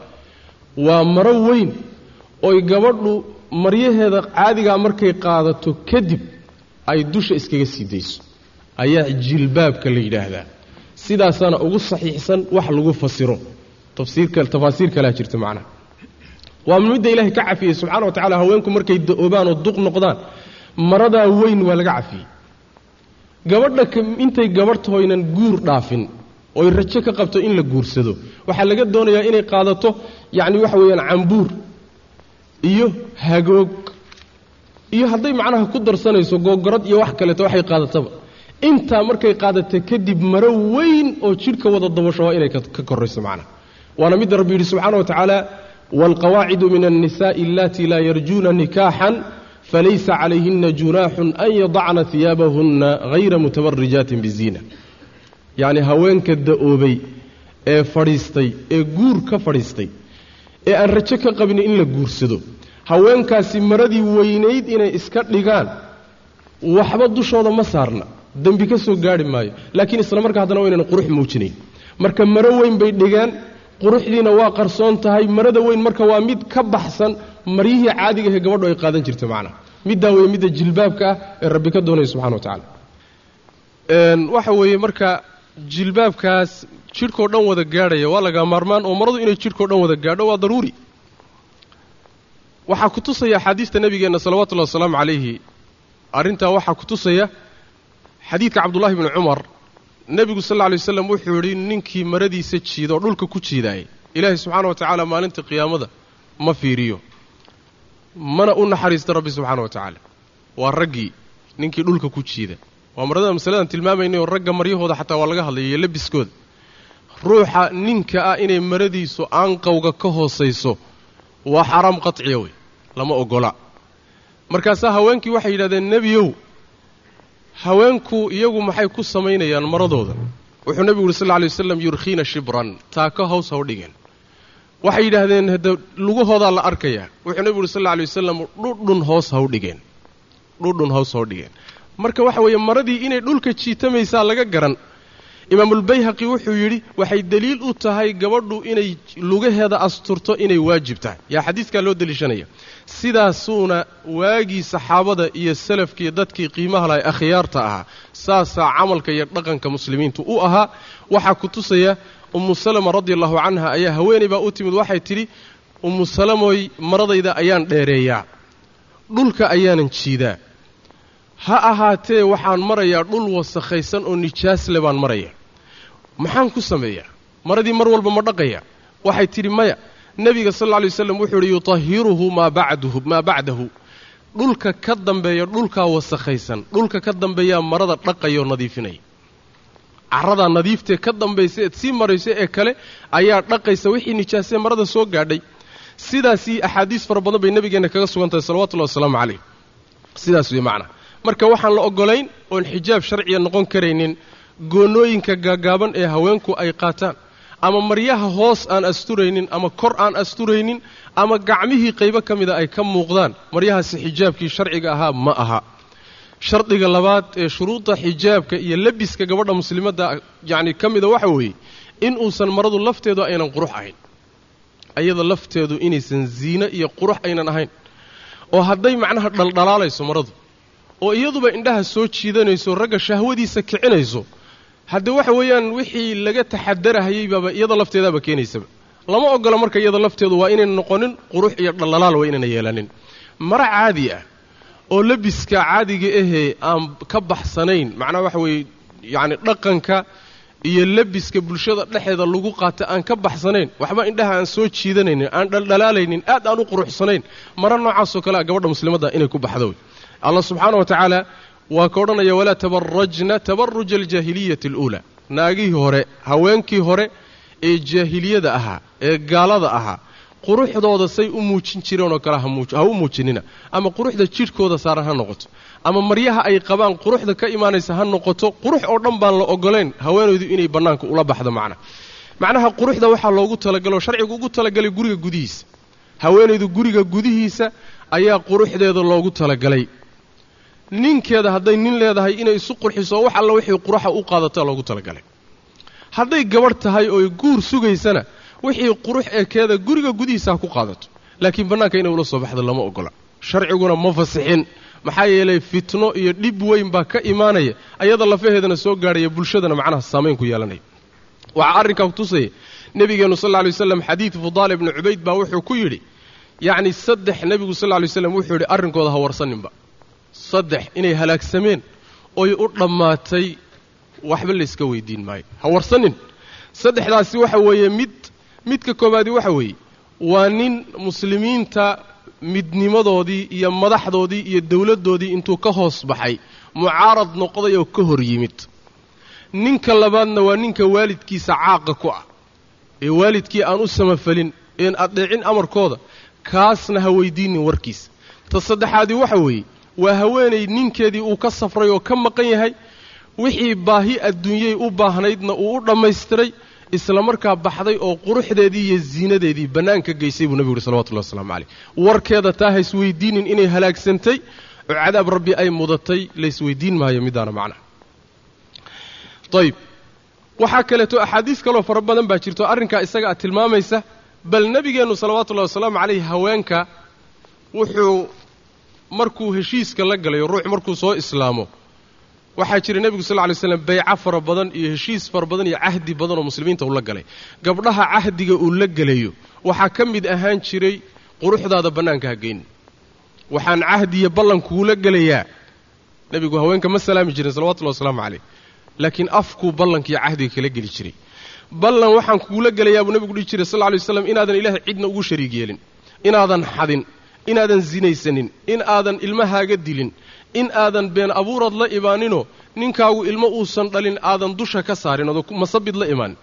Waa maro weyn oy gabadhu maryaheeda caadigaa markay qaadato kadib ay dusha iskaga sii dayso. Ayaa jilbaabka la yidhaahdaa sidaasaana ugu saxiixsan wax lagu fasiro. Tafsiirka tafaasiir kalaa jirta macnaha waa midda ilaahay ka cafiyey subxana wa tacala haweenku markay da'oobaan oo duq noqdaan maradaa weyn waa laga cafiyey. Gabadha intay gabadh tahoynan guur dhaafin oy rajo ka qabto in la guursado. Waxaa laga doonayaa inay qaadato yacni waxa weeyaan cambuur iyo hagoog. Iyo hadday macnaha ku darsanayso googorad iyo wax kaleeto waxay qaadataba intaa markay qaadata kadib maro weyn oo jidhka wada dabasho waa inay ka korayso macnaha waana midda rabbi yidhi subxaana wa tacaala waalqawaacidu min annisaءi allatii laa yarjuuna nikaaxan falaysa calayhina junaaxun an yadacna hiyaabahunna hayra mutabarijaatin biziina. Yacni haweenka da'oobay ee fadhiistay ee guur ka fadhiistay ee aan rajo ka qabin in la guursado haweenkaasi maradii weynayd inay iska dhigaan waxba dushooda ma saarna dembi ka soo gaarhi maayo. Laakiin isla markaa haddana waynan qurux muujinayn. Marka maro weyn bay dhigaan quruxdiina waa qarsoon tahay marada weyn marka waa mid ka baxsan maryihii caadiga ahee gabadhu ay qaadan jirta macnaha middaa weeye midda jilbaabka ah ee rabbi ka doonaya subxana wa tacala waxa weeye marka jilbaabkaas jidhkao dhan wada gaadhaya waa laga maarmaan oo maradu inay jidhkao dhan wada gaadho waa daruuri. Waxaa ku tusaya axaadiista nebigeenna salawatullahi wasalaamu calayhi. Arrintaa waxaa ku tusaya xadiidka cabdullahi bni cumar nebigu sal alla alay waslam wuxuu yidhi ninkii maradiisa jiida oo dhulka ku jiidaayay ilaahay subxaana wa tacaala maalinta qiyaamada ma fiiriyo. Mana u naxariista rabbi subxaana wa tacaala waa raggii ninkii dhulka ku jiida. Waa marada masaladan tilmaamaynayoo ragga maryahooda xataa waa laga hadlaya iyo labiskooda. Ruuxa ninka ah inay maradiisu aanqowga ka hoosayso waa xaaraam qaciya wey lama ogola. Markaasaa haweenkii waxay yidhahdeen nebiyow haweenku iyagu maxay ku samaynayaan maradooda? Wuxuu nebigu yuri sal lla alay waslam yurkhiina shibran. Taako haws ha u dhigeen. Waxay yidhaahdeen hade lugahoodaa la arkayaa. Wuxuu nebigu yuri sal alla alay wasalam dhudhun hoos ha u dhigeen. Dhudhun hoos ha u dhigeen. Marka waxa weeye maradii inay dhulka jiitamaysaa laga garan imaamulbayhaqi wuxuu yidhi waxay deliil u tahay gabadhu inay lugaheeda asturto inay waajib tahay. Yaa xadiiskaa loo deliishanaya. Sidaasuuna waagii saxaabada iyo salafkiiyo dadkii qiimaha lahay akhyaarta ahaa saasaa camalka iyo dhaqanka muslimiintu u ahaa. Waxaa ku tusaya ummu salama radi allahu canha ayaa haweenay baa u timid. Waxay tidhi ummu salamoy maradayda ayaan dheereeyaa. Dhulka ayaanan jiidaa. Ha ahaatee waxaan marayaa dhul wasakhaysan oo nijaasle baan maraya maxaan ku sameeyaa? Maradii mar walba ma dhaqaya. Waxay tidhi maya nebiga sal alla alay waslam wuxuu yidhi yutahiruhu maa bacduhu maa bacdahu dhulka ka dambeeya dhulkaa wasakhaysan. Dhulka ka dambeeyaa marada dhaqayaoo nadiifinaya caradaa nadiiftee ka dambaysa eed sii marayso ee kale ayaa dhaqaysa wixii nijaasee marada soo gaadhay. Sidaasii axaadiis fara badan bay nebigeenna kaga sugan tahay salawatullahi wasalaamu calayh. Sidaas wey macnaa marka waxaan la ogolayn oon xijaab sharciya noqon karaynin goonnooyinka gaagaaban ee haweenku ay qaataan. Ama maryaha hoos aan asturaynin ama kor aan asturaynin ama gacmihii qaybo ka mida ay ka muuqdaan. Maryahaasi xijaabkii sharciga ahaa ma aha. Shardiga labaad ee shuruudda xijaabka iyo labiska gabadha muslimadda yacni ka mida waxa weeye in uusan maradu lafteedu aynan qurux ahayn. Ayada lafteedu inaysan ziine iyo qurux aynan ahayn. Oo hadday macnaha dhaldhalaalayso maradu. Oo iyaduba indhaha soo jiidanayso ragga shahwadiisa kicinayso hadde waxa weeyaan wixii laga taxadarahayey baaba iyada lafteedaaba keenaysaba. Lama ogola marka iyada lafteedu waa inayna noqonin qurux iyo dhaldhalaal waa inayna yeelanin. Mara caadi ah oo labiska caadiga ahee aan ka baxsanayn macnaha waxa weeye yacni dhaqanka iyo labiska bulshada dhexeeda lagu qaata aan ka baxsanayn waxba indhaha aan soo jiidanaynin aan dhaldhalaalaynin aad aan u quruxsanayn. Mara noocaasoo kale a gabadha muslimadda inay ku baxdo. Wey allah subxaana wa tacaala waa ka odhanaya walaa tabarajna tabaruja aljaahiliyati aluulaa. Naagihii hore haweenkii hore ee jaahiliyada ahaa ee gaalada ahaa quruxdooda say u muujin jireenoo kale ha u muujinina. Ama quruxda jidhkooda saaran ha noqoto. Ama maryaha ay qabaan quruxda ka imaanaysa ha noqoto. Qurux oo dhan baan la ogolayn haweenaydu inay bannaanka ula baxdo macna. Macnaha quruxda waxaa loogu talagaloo sharcigu ugu talagalay guriga gudihiisa. Haweenaydu guriga gudihiisa ayaa quruxdeeda loogu talagalay ninkeeda hadday nin leedahay inay isu qurxiso wax alla wixii quruxa u qaadataa loogu talagalay. Hadday gabadh tahay ooy guur sugaysana wixii qurux ekeeda guriga gudihiisa ku qaadato. Laakiin bannaanka inay ula soo baxdo lama ogola. Sharciguna ma fasixin. Maxaa yeelay fitno iyo dhib weyn baa ka imaanaya ayada lafaheedana soo gaadhaya bulshadana macnaha saamayn ku yeelanaya waxaa arrinkaa kutusaya nebigeennu sal lla lay waslam xadiid fudaal ibnu cubayd baa wuxuu ku yidhi yacni saddex nebigu sal lla lay waslam wuxuu yidhi arrinkooda ha warsaninba saddex inay halaagsameen oy u dhammaatay waxba layska weydiin maayo. Ha warsanin. Saddexdaasi waxa weeye mid midka koowaadi waxa weeye waa nin muslimiinta midnimadoodii iyo madaxdoodii iyo dowladdoodii intuu ka hoos baxay mucaarad noqday oo ka hor yimid. Ninka labaadna waa ninka waalidkiisa caaqa ku ah. Ee waalidkii aan u samafalin een addeecin amarkooda kaasna ha weydiinin warkiisa ta saddexaadii waxa weeye waa haweenay ninkeedii uu ka safray oo ka maqan yahay. Wixii baahi adduunyay u baahnaydna uu u dhammaystiray isla markaa baxday oo quruxdeedii iyo ziinadeedii bannaanka geysay buu nebigu yuhi salawatullahi waslamu caleyh warkeeda taa haysweydiinin inay halaagsantay oo cadaab rabbi ay mudatay laysweydiin maayo midaana macnaha ayib waxaa kaleeto axaadiis kaloo fara badan baa jirto arrinkaa isaga tilmaamaysa bal nebigeennu salawaatullahi wasalaamu caleyh haweenka wuxuu markuu heshiiska la galayo ruux markuu soo islaamo waxaa jira nebigu sal ly slam bayco fara badan iyo heshiis fara badan iyo cahdi badan oo muslimiinta uu la galay. Gabdhaha cahdiga uu la gelayo waxaa ka mid ahaan jiray quruxdaada bannaanka ha geynin. Waxaan cahdiya ballankuula gelayaa nebigu haweenka ma salaami jirin salawatullahi wasalaamu caleyh laakiin afkuu ballankiiyo cahdiga kala geli jiray. Ballan waxaan kuula gelayaa buu nebigu dhihi jiray sal ly waslam inaadan ilaahay cidna ugu shariig yeelin inaadan xadin inaadan sinaysanin in aadan ilmahaaga dilin in aadan been abuurad la imaaninoo ninkaagu ilmo uusan dhalin aadan dusha ka saarin oodan masabid la imaanin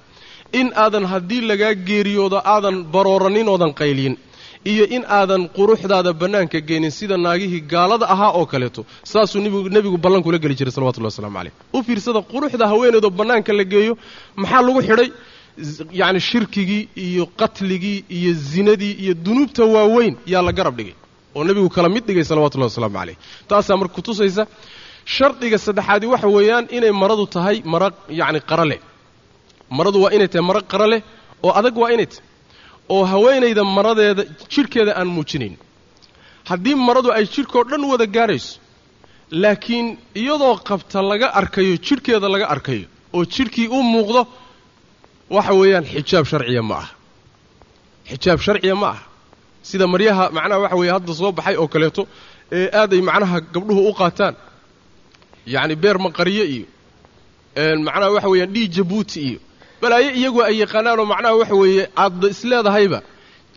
in aadan haddii lagaa geeriyoodo aadan barooranin oodan qayliyin iyo in aadan quruxdaada bannaanka geenin sida naagihii gaalada ahaa oo kaleeto saasuu nebigu ballankula geli jiray salawatullahi waslamu caleyh u fiirsada quruxda haweeneedoo bannaanka la geeyo maxaa lagu xidhay yacni shirkigii iyo qatligii iyo zinadii iyo dunuubta waaweyn yaa la garab dhigay oo nebigu kala mid dhigay salawatullahi wasalaamu caleyh taasaa marka kutusaysa shardiga saddexaadi waxa weeyaan inay maradu tahay mara yacni qara leh. Maradu waa inay tahay maro qara leh oo adag waa inay tahay oo haweenayda maradeeda jidhkeeda aan muujinayn haddii maradu ay jidhkao dhan wada gaadhayso laakiin iyadoo qabta laga arkayo jidhkeeda laga arkayo oo jidhkii u muuqdo waxa weeyaan xijaab sharciya ma aha. Xijaab sharciya ma aha. Sida maryaha macnaha waxa weeye hadda soo baxay oo kaleeto ee aaday macnaha gabdhuhu u qaataan. Yacni beer maqariye iyo macnaha waxa weeyaan dhii jabuuti iyo. Balaayo iyagoo ay yaqaanaanoo macnaha waxa weeye aadda isleedahayba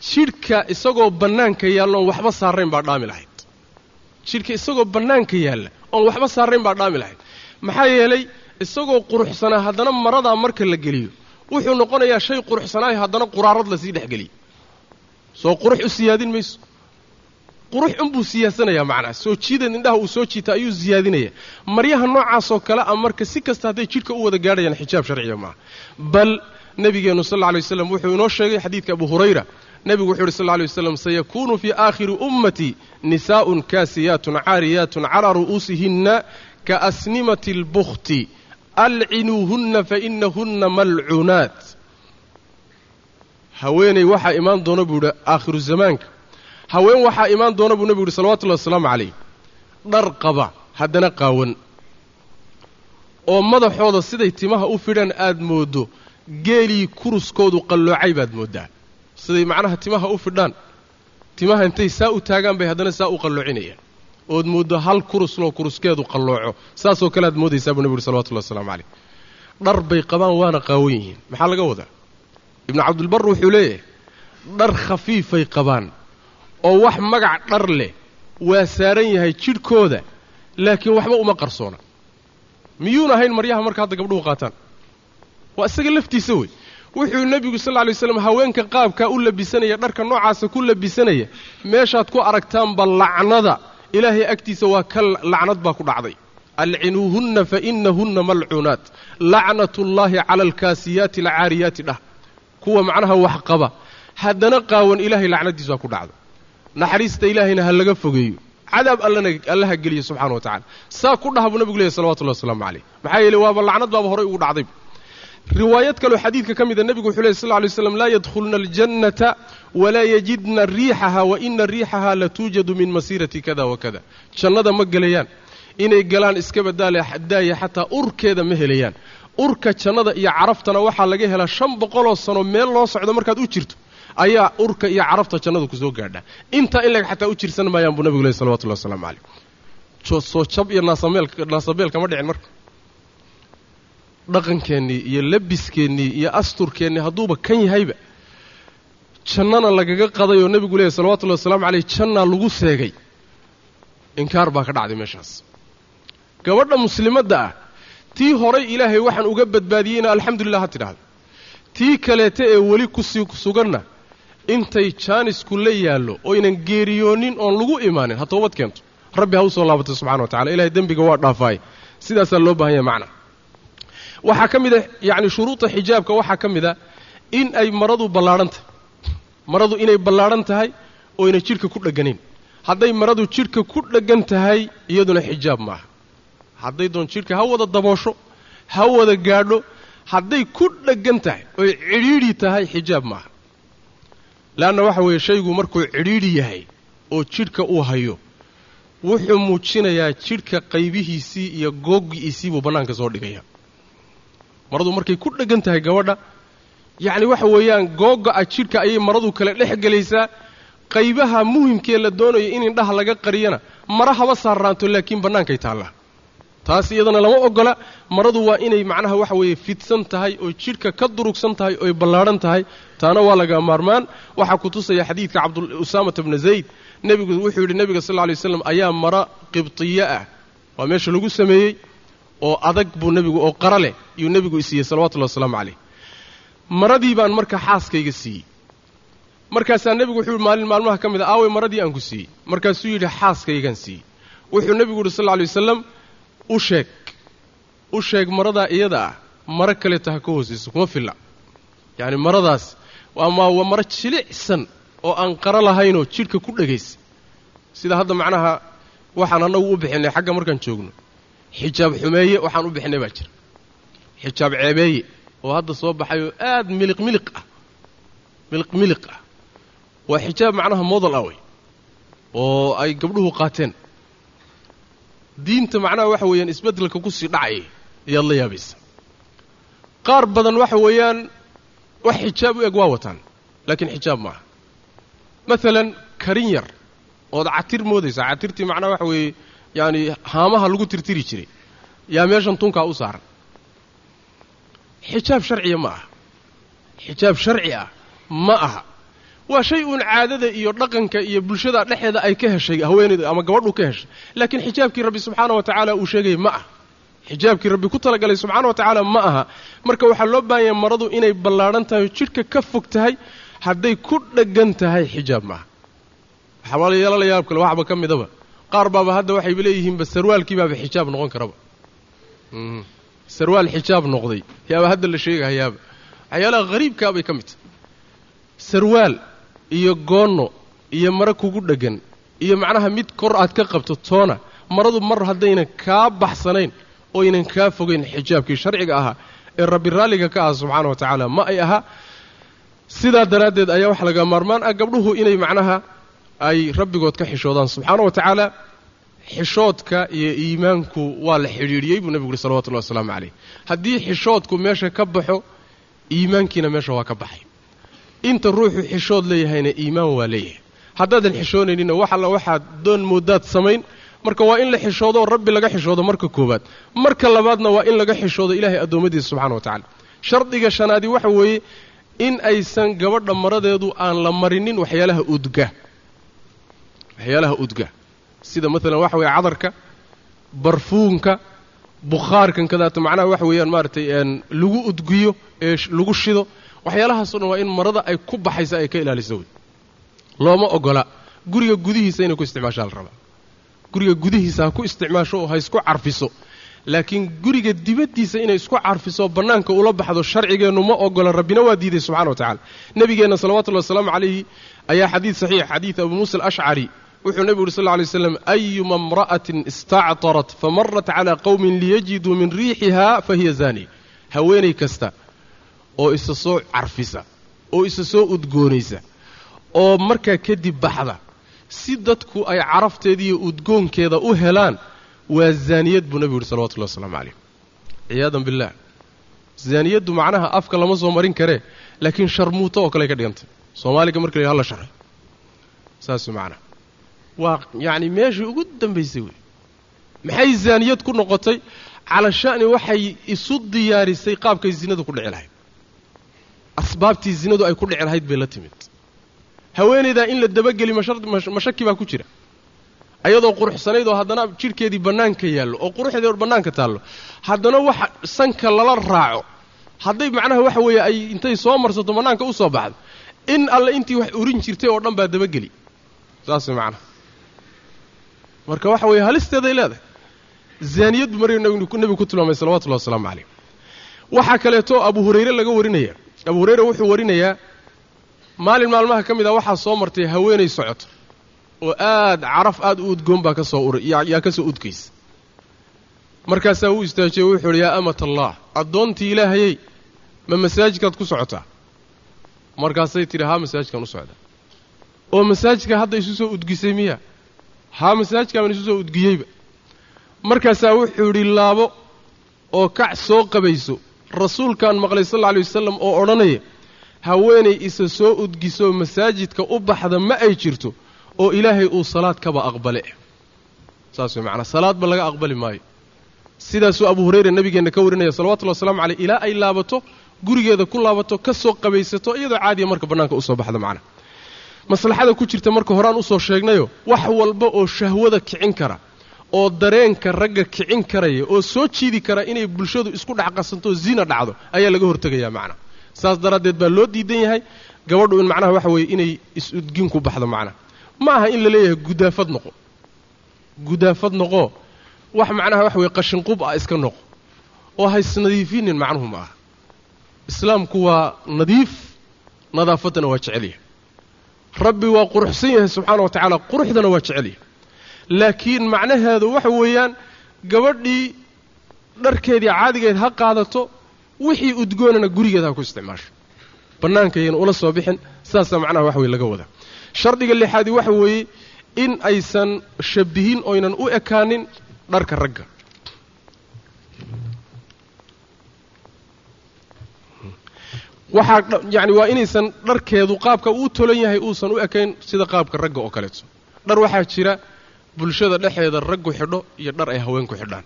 jidhka isagoo bannaanka yaalla oon waxba saarayn baa dhaami lahayd. Jidhka isagoo bannaanka yaalla oon waxba saarayn baa dhaami lahayd. Maxaa yeelay isagoo quruxsanaa haddana maradaa marka la geliyo wuxuu noqonayaa shay quruxsanaayo haddana quraarad la sii dhexgeliyo. Soo qurux u siyaadin mayso. Qurux unbuu siyaasanayaa macnaha. Soo jiideed indhaha uu soo jiita ayuu siyaadinayaa maryaha noocaasoo kale a marka si kasta hadday jidhka u wada gaadhayaan xijaab sharciya maaha bal nebigeennu sal lla lay waslam wuxuu inoo sheegay xadiidka abu hurayra. Nebigu wuxu uhi sal lla lay waslam sayakuunu fii aakhiri ummatii nisaa'un kaasiyaatun caariyaatun calaa ru'uusihinna kaasnimati اlbukhti alcinuuhunna fainahunna malcuunaat haweeney waxaa imaan doona buu yidhi aakhiru zamaanka. Haween waxaa imaan doona buu nebigu yuhi salawatullahi wasalaamu calayh. Dhar qaba haddana qaawan. Oo madaxooda siday timaha u fidhaan aad mooddo geelii kuruskoodu qalloocay baad mooddaa. Siday macnaha timaha u fidhaan timaha intay saa u taagaan bay haddana saa u qalloocinayaan ood mooddo hal kurusloo kuruskeedu qallooco. Saasoo kale aad moodaysaa buu nebigu uri salawatullahi waslamu calayh. Dhar bay qabaan waana qaawan yihiin. Maxaa laga wadaa? Ibnu cabdilbar wuxuu leeyahay dhar khafiifay qabaan oo wax magac dhar leh waa saaran yahay jidhkooda laakiin waxba uma qarsoona. Miyuuna ahayn maryaha marka hadda gabdhuhu qaataan. Waa isaga laftiisa wey. Wuxuu nebigu sal lla lay slam haweenka qaabkaa u labisanaya dharka noocaasa ku labisanaya meeshaad ku aragtaanba lacnada ilaahay agtiisa waa ka lacnad baa ku dhacday. Alcinuuhunna fa inahunna malcuunaat lacnatullaahi cala alkaasiyaati alcaariyaati dhah. Kuwa macnaha wax qaba. Haddana qaawan ilaahay lacnadiisa waa ku dhacday. Naxariista ilaahayna ha laga fogeeyo. Cadaab allana allaha geliyo subxana wa tacala saa ku dhaha buu nebigu leeyahy salawatullahi wasalaamu calayh. Maxaa yeeley waaba lacnad baaba horay ugu dhacday riwaayad kaloo xadiidka ka mida nebigu wuxuu ley sl ly slam laa yadkhulna aljannata walaa yajidna riixaha wa ina riixaha la tuujadu min masiirati kada wa kada. Jannada ma gelayaan inay galaan iska badaaya xataa urkeeda ma helayaan. Urka jannada iyo caraftana waxaa laga helaa shan boqoloo sano meel loo socdo markaad u jirto ayaa urka iyo carafta jannadu ku soo gaadhaa. Intaa in lag xataa u jirsan maayaan buu nebigu ley salawatullahi waslamu calayh. Soo jab iyo naasabeelnaasabeeel kama dhicin marka dhaqankeennii iyo labiskeennii iyo asturkeennii hadduuba kan yahayba jannana lagaga qaday oo nebigu leeyahy salawatullahi wasalaamu calayh jannaa lagu seegay. Inkaar baa ka dhacday meeshaas. Gabadha muslimadda ah tii horay ilaahay waxaan uga badbaadiyeyna alxamdulilah ha tidhaahdo. Tii kaleeta ee weli ku sii suganna intay jaanisku la yaallo oynan geeriyoonin oon lagu imaanin ha toobad keento. Rabbi ha u soo laabatay subxana wa tacala ilahay dembiga waa dhaafaay sidaasaa loo baahan yahay macna waxaa ka mid a yacni shuruuda xijaabka waxaa ka mid a in ay maradu ballaadhan tahay maradu inay ballaadhan tahay oyna jidhka ku dheganayn hadday maradu jidhka ku dheggan tahay iyaduna xijaab maaha. Hadday doon jidhka ha wada daboosho ha wada gaadho hadday ku dheggan tahay oy cidhiidhi tahay xijaab maaha. Leanna waxa weeye shaygu markuu cidhiidhi yahay oo jidhka uu hayo wuxuu muujinayaa jidhka qaybihiisii iyo googiisii buu bannaanka soo dhigaya maradu markay ku dheggan tahay gabadha. Yacni waxa weeyaan googa-a jidhka ayay maradu kale dhex gelaysaa. Qaybaha muhimkee la doonayo in indhaha laga qariyana mara haba saarraanto laakiin bannaankay taallaa. Taas iyadana lama ogola maradu waa inay macnaha waxa weeye fidsan tahay oo jidhka ka durugsan tahay oy ballaadhan tahay. Taana waa laga maarmaan. Waxaa ku tusaya xadiidka cabduusaamata bna zayd. Nebigu wuxuu yidhi nebiga sal lla lay waslam ayaa mara qibtiyo ah. Waa meesha lagu sameeyey oo adag buu nebigu oo qara leh yuu nebigu isiiyey salawatullahi wasalaamu calayh. Maradii baan marka xaaskayga siiyey. Markaasaa nebigu wuxuu yihi maalin maalmaha ka mid a aaway maradii aan ku siiyey. Markaasuu yidhi xaaskaygaan siiyey wuxuu nebigu yidhi sal lla wasalam u sheeg u sheeg maradaa iyada ah maro kaleeta ha ka hoosayso kuma filla. Yacni maradaas ama waa maro jilicsan oo aan qaro lahaynoo jidhka ku dhegaysa. Sida hadda macnaha waxaan annagu u bixinay xagga markaan joogno xijaab xumeeye waxaan u bixinay baa jira. Xijaab ceebeeye oo hadda soo baxay oo aad miliq miliq ah. Miliq miliq ah. Waa xijaab macnaha modal ah wey oo ay gabdhuhu qaateen. Diinta macnaha waxa weeyaan isbeddelka ku sii dhacaya ayaad la yaabaysa. Qaar badan waxa weeyaan wax xijaab u eg waa wataan laakiin xijaab maaha. Maalan karin yar ood catir moodaysaa. Catirtii macnaha waxa weeye yaani haamaha lagu tirtiri jiray. Yaa meeshan tunkaa u saaran. Xijaab sharciya ma aha. Xijaab sharci ah ma aha. Waa shay uun caadada iyo dhaqanka iyo bulshada dhexeeda ay ka heshay haweenayda ama gabadhu ka heshay. Laakiin xijaabkii rabbi subxaana wa tacaala uu sheegaya ma aha. Xijaabkii rabbi ku talagalay subxaana wa tacaala ma aha. Marka waxaa loo baahan maradu inay ballaadhan tahay jidhka ka fog tahay hadday ku dheggan tahay xijaab maaha waxaa kale waxba ka midaba qaar baaba hadda waxayba leeyihiinba sarwaalkii baaba xijaab noqon karaba. Sarwaal xijaab noqday. Yaaba hadda la sheegahayaaba waxyaalaha hariibkaa bay ka mid tahay. Sarwaal iyo goonno iyo mare kugu dheggan iyo macnaha mid kor aad ka qabto toona maradu mar haddaynan kaa baxsanayn oynan kaa fogayn xijaabkii sharciga ahaa ee rabbi raalliga ka ah subxaana wa tacaala ma ay aha sidaa daraaddeed ayaa waxa laga maarmaan ah gabdhuhu inay macnaha ay rabbigood ka xishoodaan. Subxaana wa tacaala xishoodka iyo iimaanku waa la xidhiidhiyey buu nebigu uhi salawatullahi wasalaamu calayh. Haddii xishoodku meesha ka baxo iimaankiina meesha waa ka baxay. Inta ruuxu xishood leeyahayna iimaan waa leeyahay. Haddaadan xishoonayninna wax alla waxaad doon moodaad samayn. Marka waa in la xishoodo oo rabbi laga xishoodo marka koowaad. Marka labaadna waa in laga xishoodo ilaahay addoommadiisa subxana wa tacala shardiga shanaadi waxa weeye in aysan gabadha maradeedu aan la marinin waxyaalaha udga waxyaalaha udga. Sida maalan waxa weeye cadarka barfuunka bukhaarkan kadaata macnaha waxa weeyaan maaragtay lagu udgiyo ee lagu shido. Waxyaalahaasoo dhan waa in marada ay ku baxaysa ay ka ilaaliso wey. Looma ogola. Guriga gudihiisa inay ku isticmaashaa la rabaa. Guriga gudihiisa ha ku isticmaasho oo ha isku carfiso. Laakiin guriga dibaddiisa inay isku carfiso bannaanka ula baxdo sharcigeennu ma ogola. Rabbina waa diiday subxana wa tacala nebigeenna salawatullahi wasalaamu calayhi ayaa xadiid saxiix xadiid abu muusa alashcari wuxuu nebigu uhi sal lla lay slam ayuma imra'atin istactarat famarat calaa qowmin liyajiduu min riixiha fa hiya zaaniya haweenay kasta oo isa soo carfisa oo isa soo udgoonaysa oo markaa kadib baxda si dadku ay carafteediiyo udgoonkeeda u helaan waa zaaniyad buu nebigu yuhi salawatullahi wasalaamu calayh. Ciyaadan billah zaaniyaddu macnaha afka lama soo marin karee laakiin sharmuuto oo kale ay ka dhigantay soomaaliga marka la hala sharxay. Saas macnaha waa yacni meeshii ugu dambaysay wey maxay zaaniyad ku noqotay? Cala sha'ni waxay isu diyaarisay qaabkay zinadu ku dhici lahayd asbaabtii zinadu ay ku dhici lahayd bay la timid. Haweenaydaa in la dabageli mashaki baa ku jira. Ayadoo quruxsanayd oo haddana jidhkeedii bannaanka yaallo oo quruxdeed bannaanka taallo. Haddana waxa sanka lala raaco. Hadday macnaha waxa weeye ay intay soo marsato bannaanka u soo baxdo. In alle intii wax urin jirtay oo dhan baa dabageli. Saas macnaha marka waxa weeye halisteeday leedahay. Zaaniyaddu mar nebigu ku tilmaamay salawatullahi wasalaamu calayh. Waxaa kaleeto abu hurayre laga warinaya abu hurayre wuxuu warinayaa maalin maalmaha ka mid ah waxaa soo martay haweenay socoto oo aad caraf aad u udgoon baa ka soo uray yaa ka soo udgaysa. Markaasaa uu istaajiyey wuxuu uhi yaa amat allah addoontii ilaahayey ma masaajidkaad ku socotaa? Markaasay tidhi haa masaajidkaan u socdaa oo masaajidka hadda isu soo udgisay miya haa masaajidkaaban isu soo udgiyeyba markaasaa wuxuu yidhi laabo oo kac soo qabayso rasuulkaan maqlay sal alla alay wasalam oo odhanaya haweenay isa soo udgisoo masaajidka u baxda ma ay jirto oo ilaahay uu salaad kaba aqbale. Saas way macnaa salaadba laga aqbali maayo. Sidaasuu abu hurayra nabigeenna ka warinaya salawatullahi waslamu caleyh ilaa ay laabato gurigeeda ku laabato ka soo qabaysato iyadoo caadiya marka bannaanka u soo baxda macnaa maslaxada ku jirta marka horaan u soo sheegnayo wax walba oo shahwada kicin kara oo dareenka ragga kicin karaya oo soo jiidi kara inay bulshadu isku dhex qasanto zina dhacdo ayaa laga hortegayaa macnaa saas daraaddeed baa loo diidan yahay. Gabadhu in macnaha waxa weeye inay is-udgin ku baxdo macnaha ma aha in la leeyahay gudaafad noqo. Gudaafad noqo wax macnaha waxa weye qashinqub ah iska noqo. Oo ha isnadiifinin macnuhu ma aha islaamku waa nadiif nadaafaddana waa jecelyahay rabbi waa quruxsan yahay subxaana wa tacaala quruxdana waa jecelyahay laakiin macnaheedu waxa weeyaan gabadhii dharkeedii caadigeed ha qaadato wixii udgoonana gurigeeda ha ku isticmaasho. Bannaankayana ula soo bixin sidaasaa macnaha wax weye laga wadaa. Shardiga lixaadi waxa weeye in aysan shabihin oynan u ekaanin dharka ragga waxaa yacni waa inaysan dharkeedu qaabka uu tolan yahay uusan u ekayn sida qaabka ragga oo kaleeto. Dhar waxaa jira bulshada dhexeeda raggu xidho iyo dhar ay haweenku xidhaan.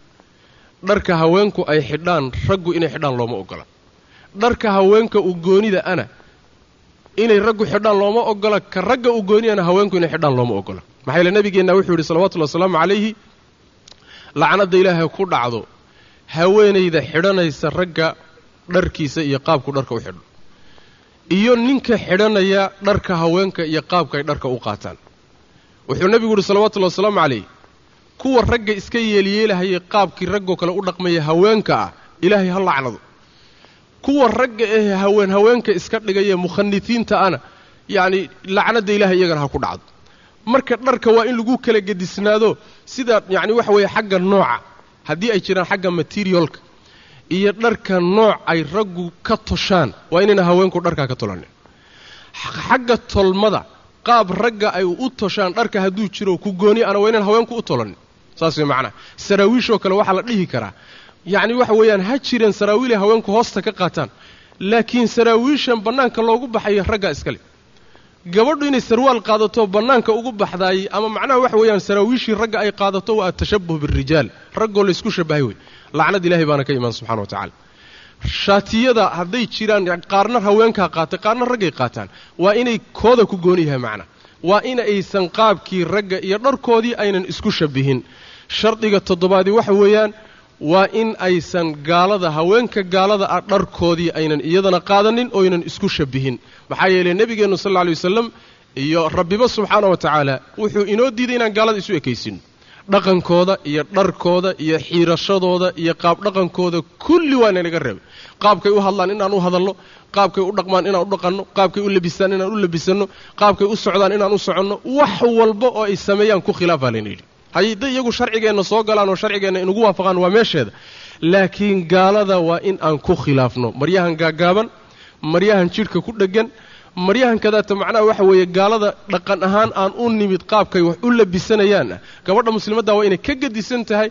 Dharka haweenku ay xidhaan raggu inay xidhaan looma ogola dharka haweenka u goonida ana inay raggu xidhaan looma ogola ka ragga u gooniyana haweenku inay xidhaan looma ogola maxaa yeele nabigeenna wuxuu yidhi salawatullahi wasalaamu calayhi lacnadda ilaahay ku dhacdo haweenayda xidhanaysa ragga dharkiisa iyo qaabku dharka u xidho iyo ninka xidhanaya dharka haweenka iyo qaabka ay dharka u qaataan. Wuxuu nebigu yidhi salawatullahi wasalaamu calayh kuwa ragga iska yeelyeelahayay qaabkii raggoo kale u dhaqmaya haweenka ah ilaahay ha lacnado. Kuwa ragga ee haween haweenka iska dhigaya mukhanifiinta ana yacni lacnadda ilaahay iyagana ha ku dhacdo. Marka dharka waa in lagu kala gedisnaado sida yacni waxa weeye xagga nooca haddii ay jiraan xagga materialka iyo dharka nooc ay raggu ka toshaan. Waa inayna haweenku dharkaa ka tolanin xagga tolmada qaab ragga ay u toshaan dharka hadduu jiro ku gooni ana waa inaan haweenku u tolanin saas way macnaha saraawiishoo kale waxaa la dhihi karaa. Yacni waxa weeyaan ha jireen saraawiilay haweenku hoosta ka qaataan. Laakiin saraawiishan bannaanka loogu baxayo raggaa iskale gabadhu inay sarwaal qaadato bannaanka ugu baxdaay ama macnaha waxa weeyaan saraawiishii ragga ay qaadato waa atashabuh birijaal raggoo laysku shabahay wey lacnad ilahay baana ka imaan subxana wa tacala shaatiyada hadday jiraan qaarna haweenkaa qaatay qaarna raggay qaataan. Waa inay kooda ku gooni yahay macna. Waa in aysan qaabkii ragga iyo dharkoodii aynan isku shabihin. Shardiga toddobaadii waxa weeyaan waa in aysan gaalada haweenka gaalada ah dharkoodii aynan iyadana qaadanin oynan isku shabihin. Maxaa yeelay nebigeennu sal alla alay wasalam iyo rabbiba subxaana wa tacaala wuxuu inoo diiday inaan gaalada isu ekaysin dhaqankooda iyo dharkooda iyo xiirashadooda iyo qaab dhaqankooda kulli waa inaynaga reebay. Qaabkay u hadlaan inaan u hadalno qaabkay u dhaqmaan inaan u dhaqanno qaabkay u labistaan inaan u labisanno qaabkay u socdaan inaan u soconno wax walba oo ay sameeyaan ku khilaafaa layna yidhi. Hadday iyagu sharcigeenna soo galaan oo sharcigeenna inugu waafaqaan waa meesheeda. Laakiin gaalada waa in aan ku khilaafno. Maryahan gaagaaban maryahan jidhka ku dheggan maryahan kadaata macnaha waxa weeye gaalada dhaqan ahaan aan u nimid qaabkay wax u labisanayaanna gabadha muslimadda waa inay ka gedisan tahay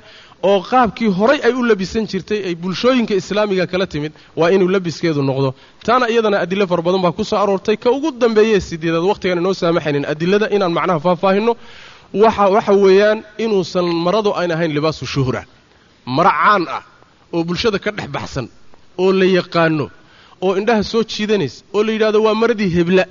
oo qaabkii horay ay u labisan jirtay ay bulshooyinka islaamiga kala timid waa inuu labiskeedu noqdo. Taana iyadana adilo fara badan baa ku soo aroortay. Ka ugu dambeeyee sideedaad wakhtigan inoo saamaxaynin adilada inaan macnaha faahfaahinno waxa waxa weeyaan inuusan maradu ayn ahayn libaasu shuhra. Maro caan ah oo bulshada ka dhex baxsan oo la yaqaano oo indhaha soo jiidanaysa oo la yidhahdo waa maradii hebla.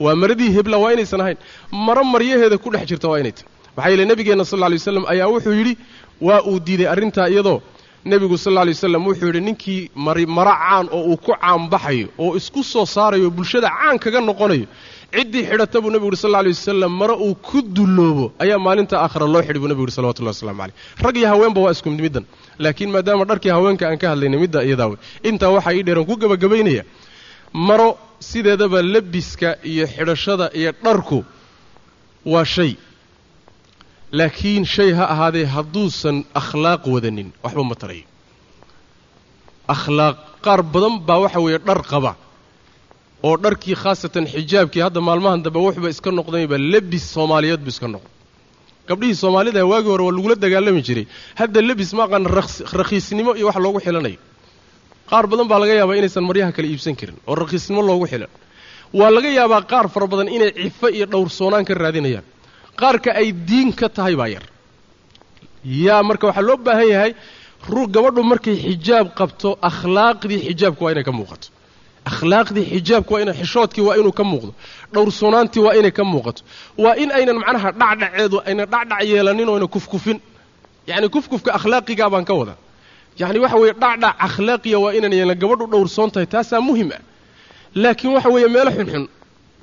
Waa maradii hebla waa inaysan ahayn. Maro maryaheeda ku dhex jirta waa inay tahy maxaa yeele nebigeenna sal lay waslam ayaa wuxuu yidhi waa uu diiday arrintaa iyadoo. Nebigu sal lay waslam wuxuu yidhi ninkii maro caan oo uu ku caanbaxayo oo isku soo saarayo bulshada caan kaga noqonayo ciddii xidhata buu nebigu yidhi sal lay wasalam maro uu ku dulloobo ayaa maalinta aakhira loo xidhi buu nebigu yidhi salawatullahi waslamu caleyh rag iyo haweenba waa isku mid middan laakiin maadaama dharkii haweenka aan ka hadlaynay midda iyadaa wey intaa waxaa ii dheeran ku gebagabaynaya maro sideedaba labiska iyo xidhashada iyo dharku waa shay. Laakiin shay ha ahaadee hadduusan akhlaaq wadanin waxba ma tarayo akhlaaq qaar badan baa waxa weeye dhar qaba oo dharkii khaasatan xijaabkii hadda maalmahan dambe wuxuba iska noqdayba lebis soomaaliyeed bu iska noqday gabdhihii soomaalida waagii hore waa lagula dagaalami jiray hadda lebis maaqan rakhiisnimo iyo wax loogu xilanayo. Qaar badan baa laga yaabaa inaysan maryaha kale iibsan karin oo rakhiisnimo loogu xilan waa laga yaabaa qaar fara badan inay cifo iyo dhowrsoonaan ka raadinayaan. Qaarka ay diin ka tahay baa yar. Yaa marka waxaa loo baahan yahay gabadhu markay xijaab qabto akhlaaqdii xijaabka waa inay ka muuqato akhlaaqdii xijaabka waa ina xishoodkii waa inuu ka muuqdo. Dhowrsoonaantii waa inay ka muuqato. Waa in aynan macnaha dhacdhaceedu aynan dhacdhac yeelanin oo ayna kufkufin. Yacni kufkufka akhlaaqigaa baan ka wada yacni waxa weeye dhacdhac akhlaaqiya waa inaan yeelan gabadhu dhowrsoon tahay taasaa muhiim ah. Laakiin waxa weeye meelo xunxun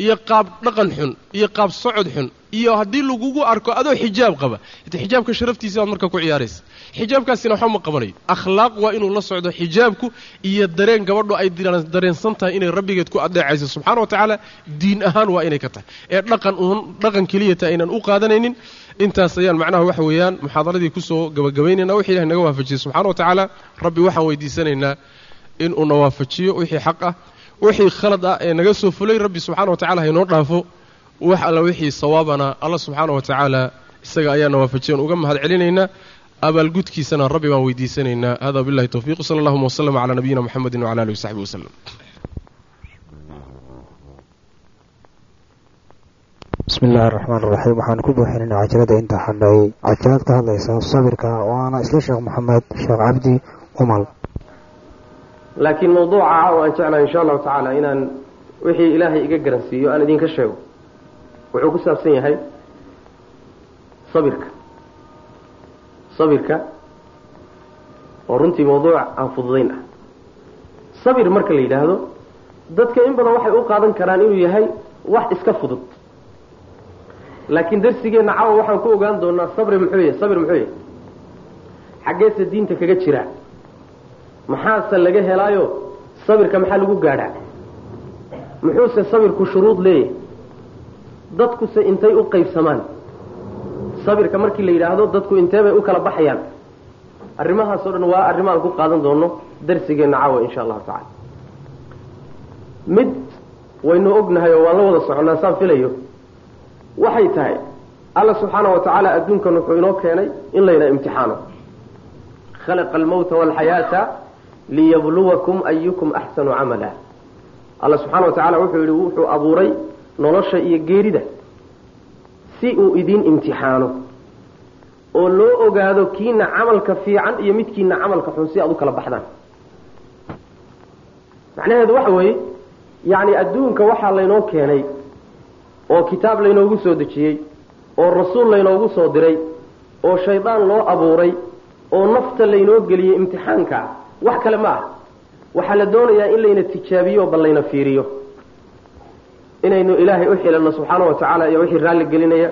iyo qaab dhaqan xun iyo qaab socod xun iyo haddii lagugu arko adoo xijaab qaba. Xijaabka sharaftiisa baad marka ku ciyaaraysa. Xijaabkaasina waxba ma qabanayo akhlaaq waa inuu la socdo xijaabku iyo dareen gabadhu ay dareensan tahay inay rabbigeed ku adeecayso subxana wa tacaala diin ahaan waa inay ka tahay. Ee dhaqan uun dhaqan keliyata aynan u qaadanaynin intaas ayaan macnaha waxa weeyaan muxaadaradii ku soo gabagabaynayna wixii ilahay naga waafajiyey. Subxana wa tacaala rabbi waxaan weydiisanaynaa inuu na waafajiyo wixii xaq ah wixii khalad ah ee naga soo fulay rabbi subxana wa tacala haynoo dhaafo. Wax alla wixii sawaabana alla subxaana wa tacaala isaga ayaana waafajiyan uga mahad celinaynaa abaalgudkiisana rabbi baan weydiisanaynaa. Hada billahi towfiiq sala allahuma waslama calaa nabiyina muxamedi wcala alihi wasaxbi waslem bismi illaahi araxmaan iraxiim waxaan ku buuxinaynaa cajalada intaa xandheeyey cajalad ka hadlaysa sabirka oo isla sheekh moxamed sheekh cabdi umal laakiin mawduuca oo aan jeclahay insha allahu tacaala inaan wixii ilaahay iga garansiiyo aan idinka sheego wuxuu ku saabsan yahay sabirka. Sabirka oo runtii mawduuc aan fududayn ah. Sabir marka la yidhaahdo dadka in badan waxay u qaadan karaan inuu yahay wax iska fudud. Laakiin darsigeenna caawa waxaan ku ogaan doonaa sabri muxuu yahay sabir muxuu yahay. Xaggeese diinta kaga jira maxaase laga helaayo? Sabirka maxaa lagu gaadhaa? Muxuuse sabirku shuruud leeyahay? Dadkuse intay u qaybsamaan. Sabirka markii la yidhaahdo dadku intee bay u kala baxayaan. Arrimahaasoo dhan waa arrimo aan ku qaadan doono darsigeenna caawa insha allahu tacala mid waynu ognahay oo waan la wada soconnaa saan filayo. Waxay tahay alla subxaana wa tacaala adduunkan wuxuu inoo keenay in layna imtixaano. Khalaqa almowta waalxayaata liyabluwakum ayukum axsanu camala. Alla subxaana wa tacala wuxuu yidhi wuxuu abuuray nolosha iyo geerida si uu idiin imtixaano oo loo ogaado kiina camalka fiican iyo midkiina camalka xun si aad u kala baxdaan. Macnaheedu waxa weeye yacni adduunka waxaa laynoo keenay oo kitaab laynoogu soo dejiyey oo rasuul laynoogu soo diray oo shaydaan loo abuuray oo nafta laynoo geliyey imtixaanka wax kale ma ah. Waxaa la doonayaa in layna tijaabiyo bal layna fiiriyo. Inaynu ilaahay u xilanno subxaana wa tacaala iyo wixii raalli gelinaya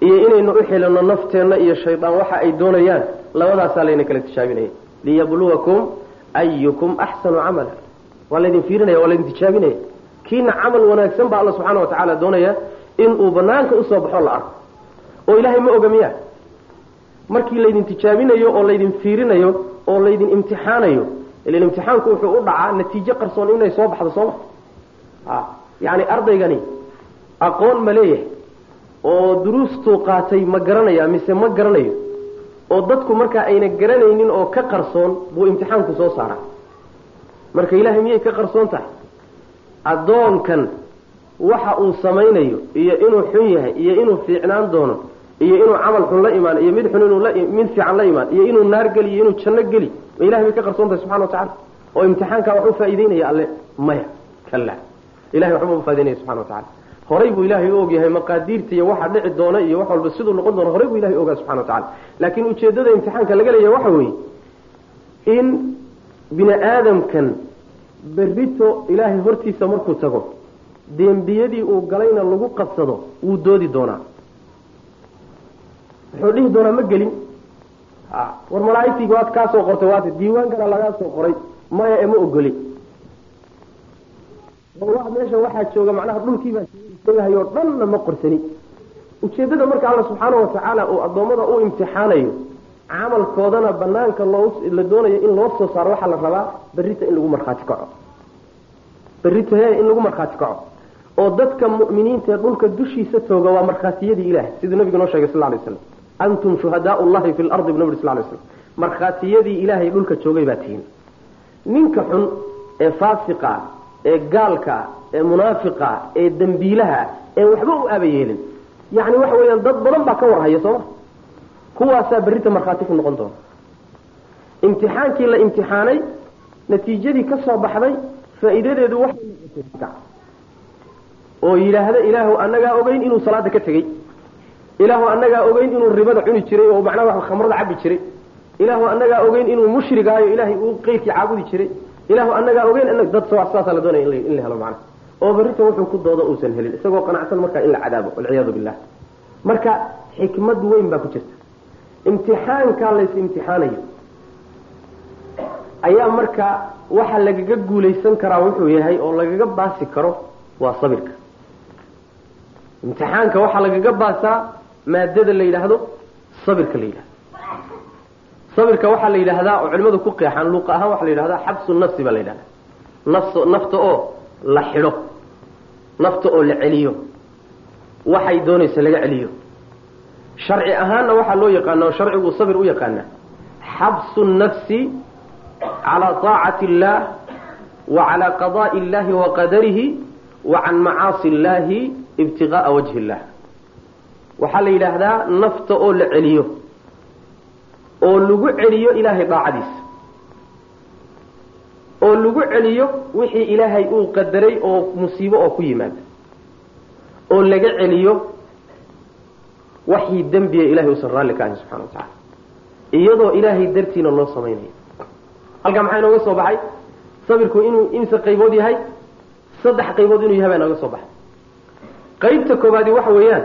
iyo inaynu u xilanno nafteenna iyo shaydaan waxa ay doonayaan labadaasaa layna kala tijaabinaya. Liyabluwakum ayukum axsanu camala. Waa laydin fiirinaya waa laydin tijaabinaya kiina camal wanaagsan baa alla subxaana wa tacaala doonaya inuu banaanka u soo baxo la arko. Oo ilaahay ma oga miya markii laydin tijaabinayo oo laydin fiirinayo oo laydin imtixaanayo ilan imtixaanku wuxuu u dhacaa natiijo qarsoon inay soo baxdo sooma a yacni ardaygani aqoon ma leeyahay oo duruustuu qaatay ma garanaya mise ma garanayo oo dadku markaa ayna garanaynin oo ka qarsoon buu imtixaanku soo saaraa. Marka ilaahay miyay ka qarsoon tahay? Addoonkan waxa uu samaynayo iyo inuu xun yahay iyo inuu fiicnaan doono iyo inuu camal xun la imaan iyo mid xun la mid fiican la imaan iyo inuu naar geli iyo inuu janno geli ma ilahay bay ka qarsoon tahay subxana wa tacala oo imtixaankaa wax u faa'iideynaya alle maya kala ilahay waxba u faa'ideynaya subxana wa tacala horay buu ilaahay u ogyahay maqaadiirta iyo waxa dhici doona iyo wax walba siduu noqon doono horay buu ilahay ogaa subxana wa tacala laakiin ujeeddada imtixaanka laga leeyahay waxa weeye in bini aadamkan berrito ilaahay hortiisa markuu tago dembiyadii uu galayna lagu qabsado wuu doodi doonaa wuxuu dhihi doonaa ma gelin. War malaaigtii waad kaa soo qortay waat diiwaankana lagaa soo qoray. Maya ee ma ogoli. Meesha waxaa jooga macnaha dhulkiibaa joogahay oo dhanna ma qorsani. Ujeeddada marka alla subxaana wa tacaala uu addoommada u imtixaanayo camalkoodana banaanka la doonayo in loo soo saaro waxaa la rabaa berrita in lagu markhaati kaco. Berrita he in lagu markhaati kaco. Oo dadka mu'miniinta ee dhulka dushiisa tooga waa markhaatiyadii ilaah siduu nabigu noo sheegay sal ly slam antum shuhadaau llahi fi lardi bu nabig sal slam markhaatiyadii ilaahay dhulka joogay baa tihiin ninka xun ee faasiqa ee gaalka ee munaafiqa ee dembiilaha ee waxba u aba yeelin yacni waxa weeyaan dad badan baa ka warhaya sooma kuwaasaa berrita markhaati ku noqon doona imtixaankii la imtixaanay natiijadii ka soo baxday faa'iidadeedu noqotay oo yidhaahda ilaahu annagaa ogeyn inuu salaada ka tegey ilaahu annagaa ogeyn inuu ribada cuni jiray oo macnaha wax khamrada cabi jiray. Ilaahu annagaa ogeyn inuu mushrigaayo ilaahay uu qeyrkii caabudi jiray. Ilaahu annagaa ogeyn anag dad saasaa la doonaya in la helo macnaha oo berrita wuxuu ku doodo uusan helin isagoo qanacsan markaa in la cadaabo walciyaadu billah marka xikmad weyn baa ku jirta. Imtixaankaa lays imtixaanayo ayaa marka waxa lagaga guulaysan karaa wuxuu yahay oo lagaga baasi karo waa sabirka. Imtixaanka waxaa lagaga baasaa maadada la yidhaahdo sabirka la yidhahdo sabirka waxaa la yidhaahdaa oo culimadu ku qeexaan luuqa ahaan waxaa la yidhahdaa xabsu nafsi baa la yidhahdaa nafs nafta oo la xidho nafta oo la celiyo waxay doonaysa laga celiyo. Sharci ahaanna waxaa loo yaqaana oo sharcigu sabir u yaqaana xabsu nafsi calaa taacati illaah wa calaa qada'i illahi wa qadarihi wa can macaasi illahi ibtiqaa'a wajhi illah waxaa la yidhaahdaa nafta oo la celiyo oo lagu celiyo ilaahay daacadiisa oo lagu celiyo wixii ilaahay uu qadaray oo musiibo oo ku yimaada oo laga celiyo waxii dembiya ilahay uusan raalli ka ahay subxana wa tacala iyadoo ilaahay dartiina loo samaynayo. Halkaa maxaa inooga soo baxay? Sabirku inuu imse qaybood yahay? Saddex qaybood inuu yahay baa inooga soo baxay. Qaybta koobaadi waxa weeyaan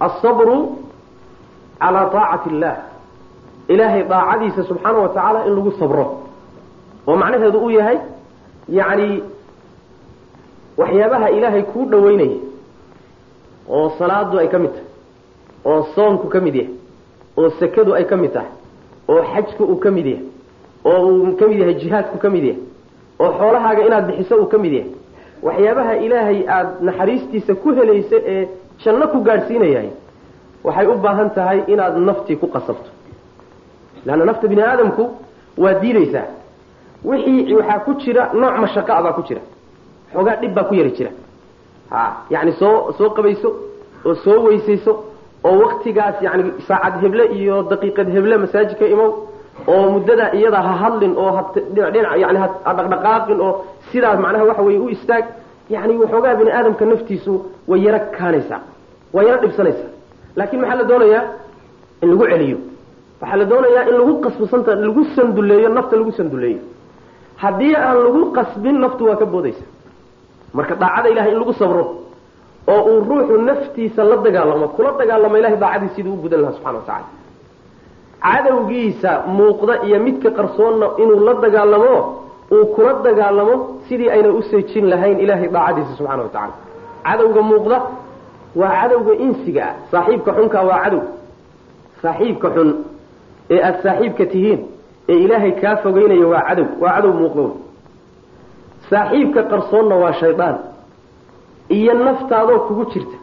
alsabru calaa taacati illah ilaahay daacadiisa subxaana wa tacaala in lagu sabro oo macnaheedu uu yahay yacni waxyaabaha ilaahay kuu dhoweynaya oo salaadu ay ka mid tahay oo soonku ka mid yahay oo sakadu ay ka mid tahay oo xajku uu ka mid yahay oo uu ka mid yahay jihaadku ka mid yahay oo xoolahaaga inaad bixiso uu ka mid yahay waxyaabaha ilaahay aada naxariistiisa ku helaysa ee janno ku gaadhsiinayahay waxay u baahan tahay inaad naftii ku qasabto. Leanna nafta bini aadamku waa diidaysaa. Wixii waxaa ku jira nooc mashaqaa baa ku jira. Xoogaa dhib baa ku yari jira. Ha yacni soo soo qabayso oo soo weysayso oo waktigaas yani saacad heble iyo daqiiqad heble masaajidka imow oo muddada iyada ha hadlin oo hadhina yani ha dhaqdhaqaaqin oo sidaas macnaha waxa weye u istaag yani waxoogaa bini aadamka naftiisu way yaro kaanaysaa way yaro dhibsanaysaa. Laakiin maxaa la doonayaa? In lagu celiyo. Waxaa la doonayaa in lagu qasbisanta lagu sanduleeyo nafta lagu sanduleeyo. Haddii aan lagu qasbin naftu waa ka boodaysa marka daacada ilahay in lagu sabro oo uu ruuxu naftiisa la dagaalamo kula dagaalamo ilahay daacadii siduu u gudan lahaa subxana wa tacala cadowgiisa muuqda iyo midka qarsoonna inuu la dagaalamo uu kula dagaalamo sidii ayna u seejin lahayn ilahay daacadiisa subxana wa tacala cadowga muuqda waa cadowga insiga ah. Saaxiibka xunkaa waa cadow. Saaxiibka xun ee aada saaxiibka tihiin ee ilaahay kaa fogeynaya waa cadow. Waa cadow muuqda wey saaxiibka qarsoonna waa shaydaan. Iyo naftaadoo kugu jirta.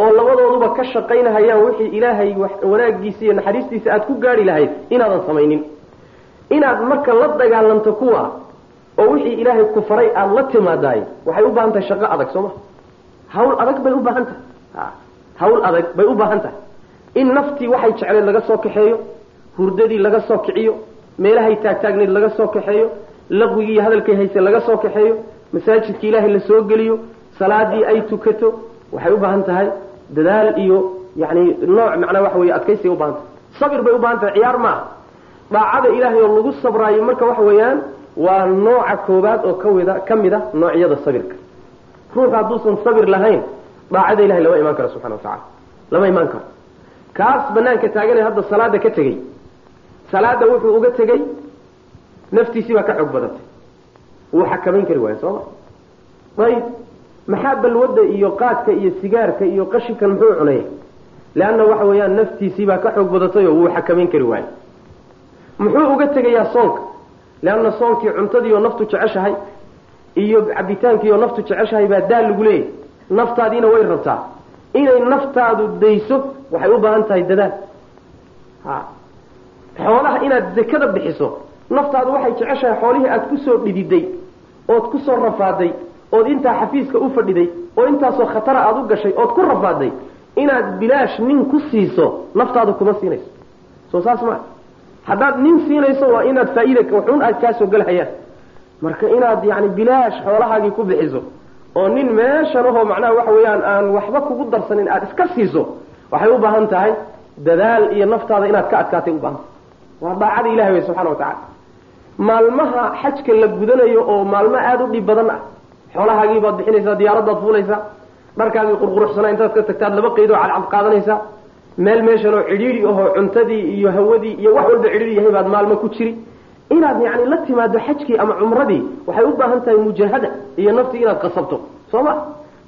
Oo labadooduba ka shaqaynahayaan wixii ilaahay wanaagiisa iyo naxariistiisa aada ku gaari lahayd inaadan samaynin. Inaad marka la dagaalanto kuwa oo wixii ilaahay ku faray aada la timaadaay waxay u baahan tahay shaqo adag sooma hawl adag bay u baahan tahay hawl adag bay u baahan tahay in naftii waxay jecleed laga soo kaxeeyo hurdadii laga soo kiciyo meelahay taagtaagneed laga soo kaxeeyo laqwigii hadalkay hayse laga soo kaxeeyo masaajidka ilaahay la soo geliyo salaadii ay tukato waxay u baahan tahay dadaal iyo yani nooc macnaa waxa weye adkaysay u baahan tahay sabir bay u baahan tahay ciyaar maaha. Daacada ilaahay oo lagu sabraayo marka waxa weeyaan waa nooca koobaad oo kawida ka mid a noocyada sabirka. Ruuxu hadduusan sabir lahayn daacada ilahay lama imaan karo subxana wa tacala lama imaan karo. Kaas banaanka taaganee hadda salaada ka tegey. Salaada wuxuu uga tegey naftiisii baa ka xoog badatay. Wuu xakamayn kari waayo sooma ayib. Maxaa balwadda iyo qaadka iyo sigaarka iyo qashinkan muxuu cunaya leanna waxa weeyaan naftiisii baa ka xoog badatay oo wuu xakamayn kari waayo. Muxuu uga tegayaa soonka leanna soonkii cuntadii oo naftu jeceshahay iyo cabitaankii oo naftu jeceshahay baa daal lagu leeyahy naftaadiina way rabtaa inay naftaadu dayso waxay u baahan tahay dadaal ha xoolaha inaad zakada bixiso naftaadu waxay jeceshahay xoolihii aada ku soo dhididay ood ku soo rafaaday ood intaa xafiiska u fadhiday oo intaasoo khatara aada u gashay ood ku rafaaday inaad bilaash nin ku siiso naftaadu kuma siinayso soo saas maa haddaad nin siinayso waa inaad faa-iida waxun aad kaasoo galhayaan marka inaad yani bilaash xoolahaagii ku bixiso oo nin meeshan ahoo macnaha waxa weeyaan aan waxba kugu darsanin aada iska siiso waxay u baahan tahay dadaal iyo naftaada inaad ka adkaatay u baahanta waa daacada ilahay wey subxana wa tacala maalmaha xajka la gudanayo oo maalmo aada u dhib badan ah xoolahaagii baad bixinaysaa diyaaradaad fuulaysaa dharkaagii qurquruxsanaa intaad ka tagtaad laba qaydoo cadcad qaadanaysaa meel meeshan oo cidhiidhi ahoo cuntadii iyo hawadii iyo wax walba cidhiidhi yahay baad maalmo ku jiri. Inaad yani la timaado xajkii ama cumradii waxay u baahan tahay mujaahada iyo naftii inaad qasabto. Soo ma?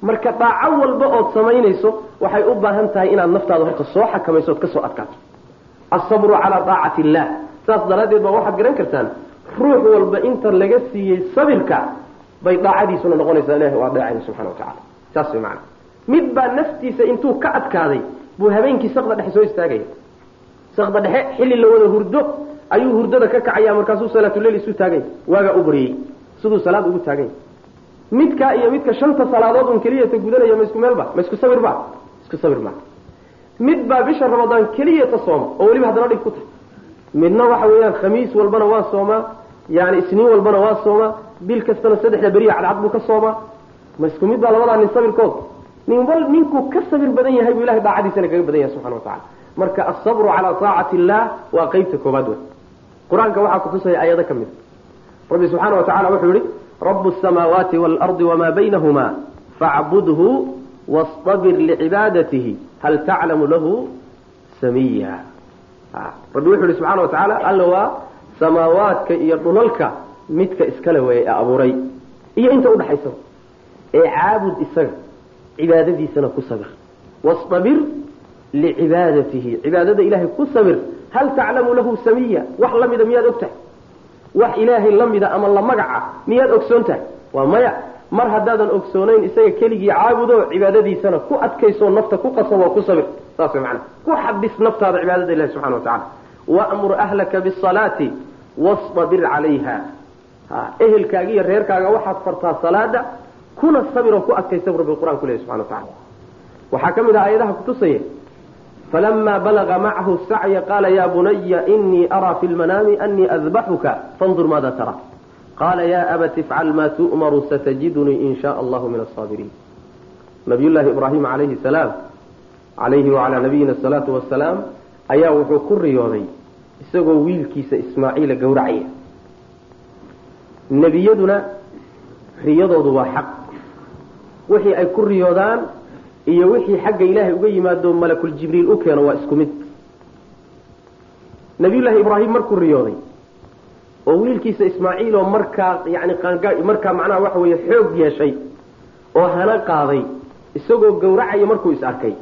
Marka daaco walba ood samaynayso waxay u baahan tahay inaad naftaada horta soo xakamayso ood ka soo adkaato. Asabru calaa daacati illah saas daraaddeed baa waxaad garan kartaan ruux walba inta laga siiyey sabirka bay daacadiisuna noqonaysaa ilahi waa dheecayna subxana wa tacala saas way macana mid baa naftiisa intuu ka adkaaday buu habeenkii sakda dhexe soo istaagaya sakda dhexe xilli la wada hurdo ayuu hurdada ka kacaya markaasuu salaatuleyl isu taagay. Waagaa u baryey. Siduu salaad ugu taagay. Midkaa iyo midka shanta salaadood un keliyata gudanaya ma isku meelba ma isku sabir ba? Isku sabir ma. Mid baa bisha ramadaan keliyata sooma oo weliba haddana dhib ku tahay. Midna waxa weeyaan khamiis walbana waa soomaa yani isniin walbana waa soomaa bil kastana saddexda beriya cadcad buu ka soomaa ma isku mid baa labadaa nin sabirkood nin wal ninkuu ka sabir badan yahay buu ilahay daacadiisana kaga badan yahay subxana watacala marka asabru calaa taacati illah waa qeybta koobaad wey qur'aanka waxaa kutusaya aayado ka mid. Rabbi subxaana wa tacala wuxuu yihi rabu asamaawaati waalardi wamaa baynahuma facbudhu wastabir licibaadatihi hal taclamu lahu samiya rabbi wuxuu yihi subxana wa tacaala alla waa samaawaadka iyo dhulalka midka iskale weeye ee abuuray iyo inta udhaxaysa ee caabud isaga cibaadadiisana ku sabir. Wastabir licibaadatihi. Cibaadada ilahay ku sabir. Hal taclamu lahu samiya wax la miyaad og wax ilaahay la mida ama la magaca miyaad ogsoon tahay waa maya. Mar haddaadan ogsoonayn isaga keligii caabudo cibaadadiisana ku adkayso nafta ku qasabo ku sabir. Saas way macana ku xabis naftaada cibaadada ilahi subxana wa tacala waamur ahlaka bisalaati wastabir calayha ha ehelkaaga iyo reerkaaga waxaad fartaa salaada kuna sabiroo ku adkaysta bu rabbi qur'aan ku lehy subxana wa tacala waxaa ka mid ah aayadaha kutusaya falama balaga macahu sacya qaala ya bunaya inii araa fi lmanaami anii adbaxuka fandur maada tara. Qaala ya abati ifcal maa tu'maru satajidunii in shaa allahu min asaabiriin nabiyullaahi ibraahim calayhi salaam calayhi wacalaa nabiyina asalaatu wasalaam ayaa wuxuu ku riyooday isagoo wiilkiisa ismaaciila gowracaya. Nebiyaduna riyadoodu waa xaq wixii ay ku riyoodaan iyo wixii xagga ilaahay uga yimaado malakul jibriil u keeno waa isku mid. Nabiyullaahi ibraahim markuu riyooday oo wiilkiisa ismaaciil oo markaa yani markaa macnaha waxa weeye xoog yeeshay oo hana qaaday isagoo gowracaya markuu is arkay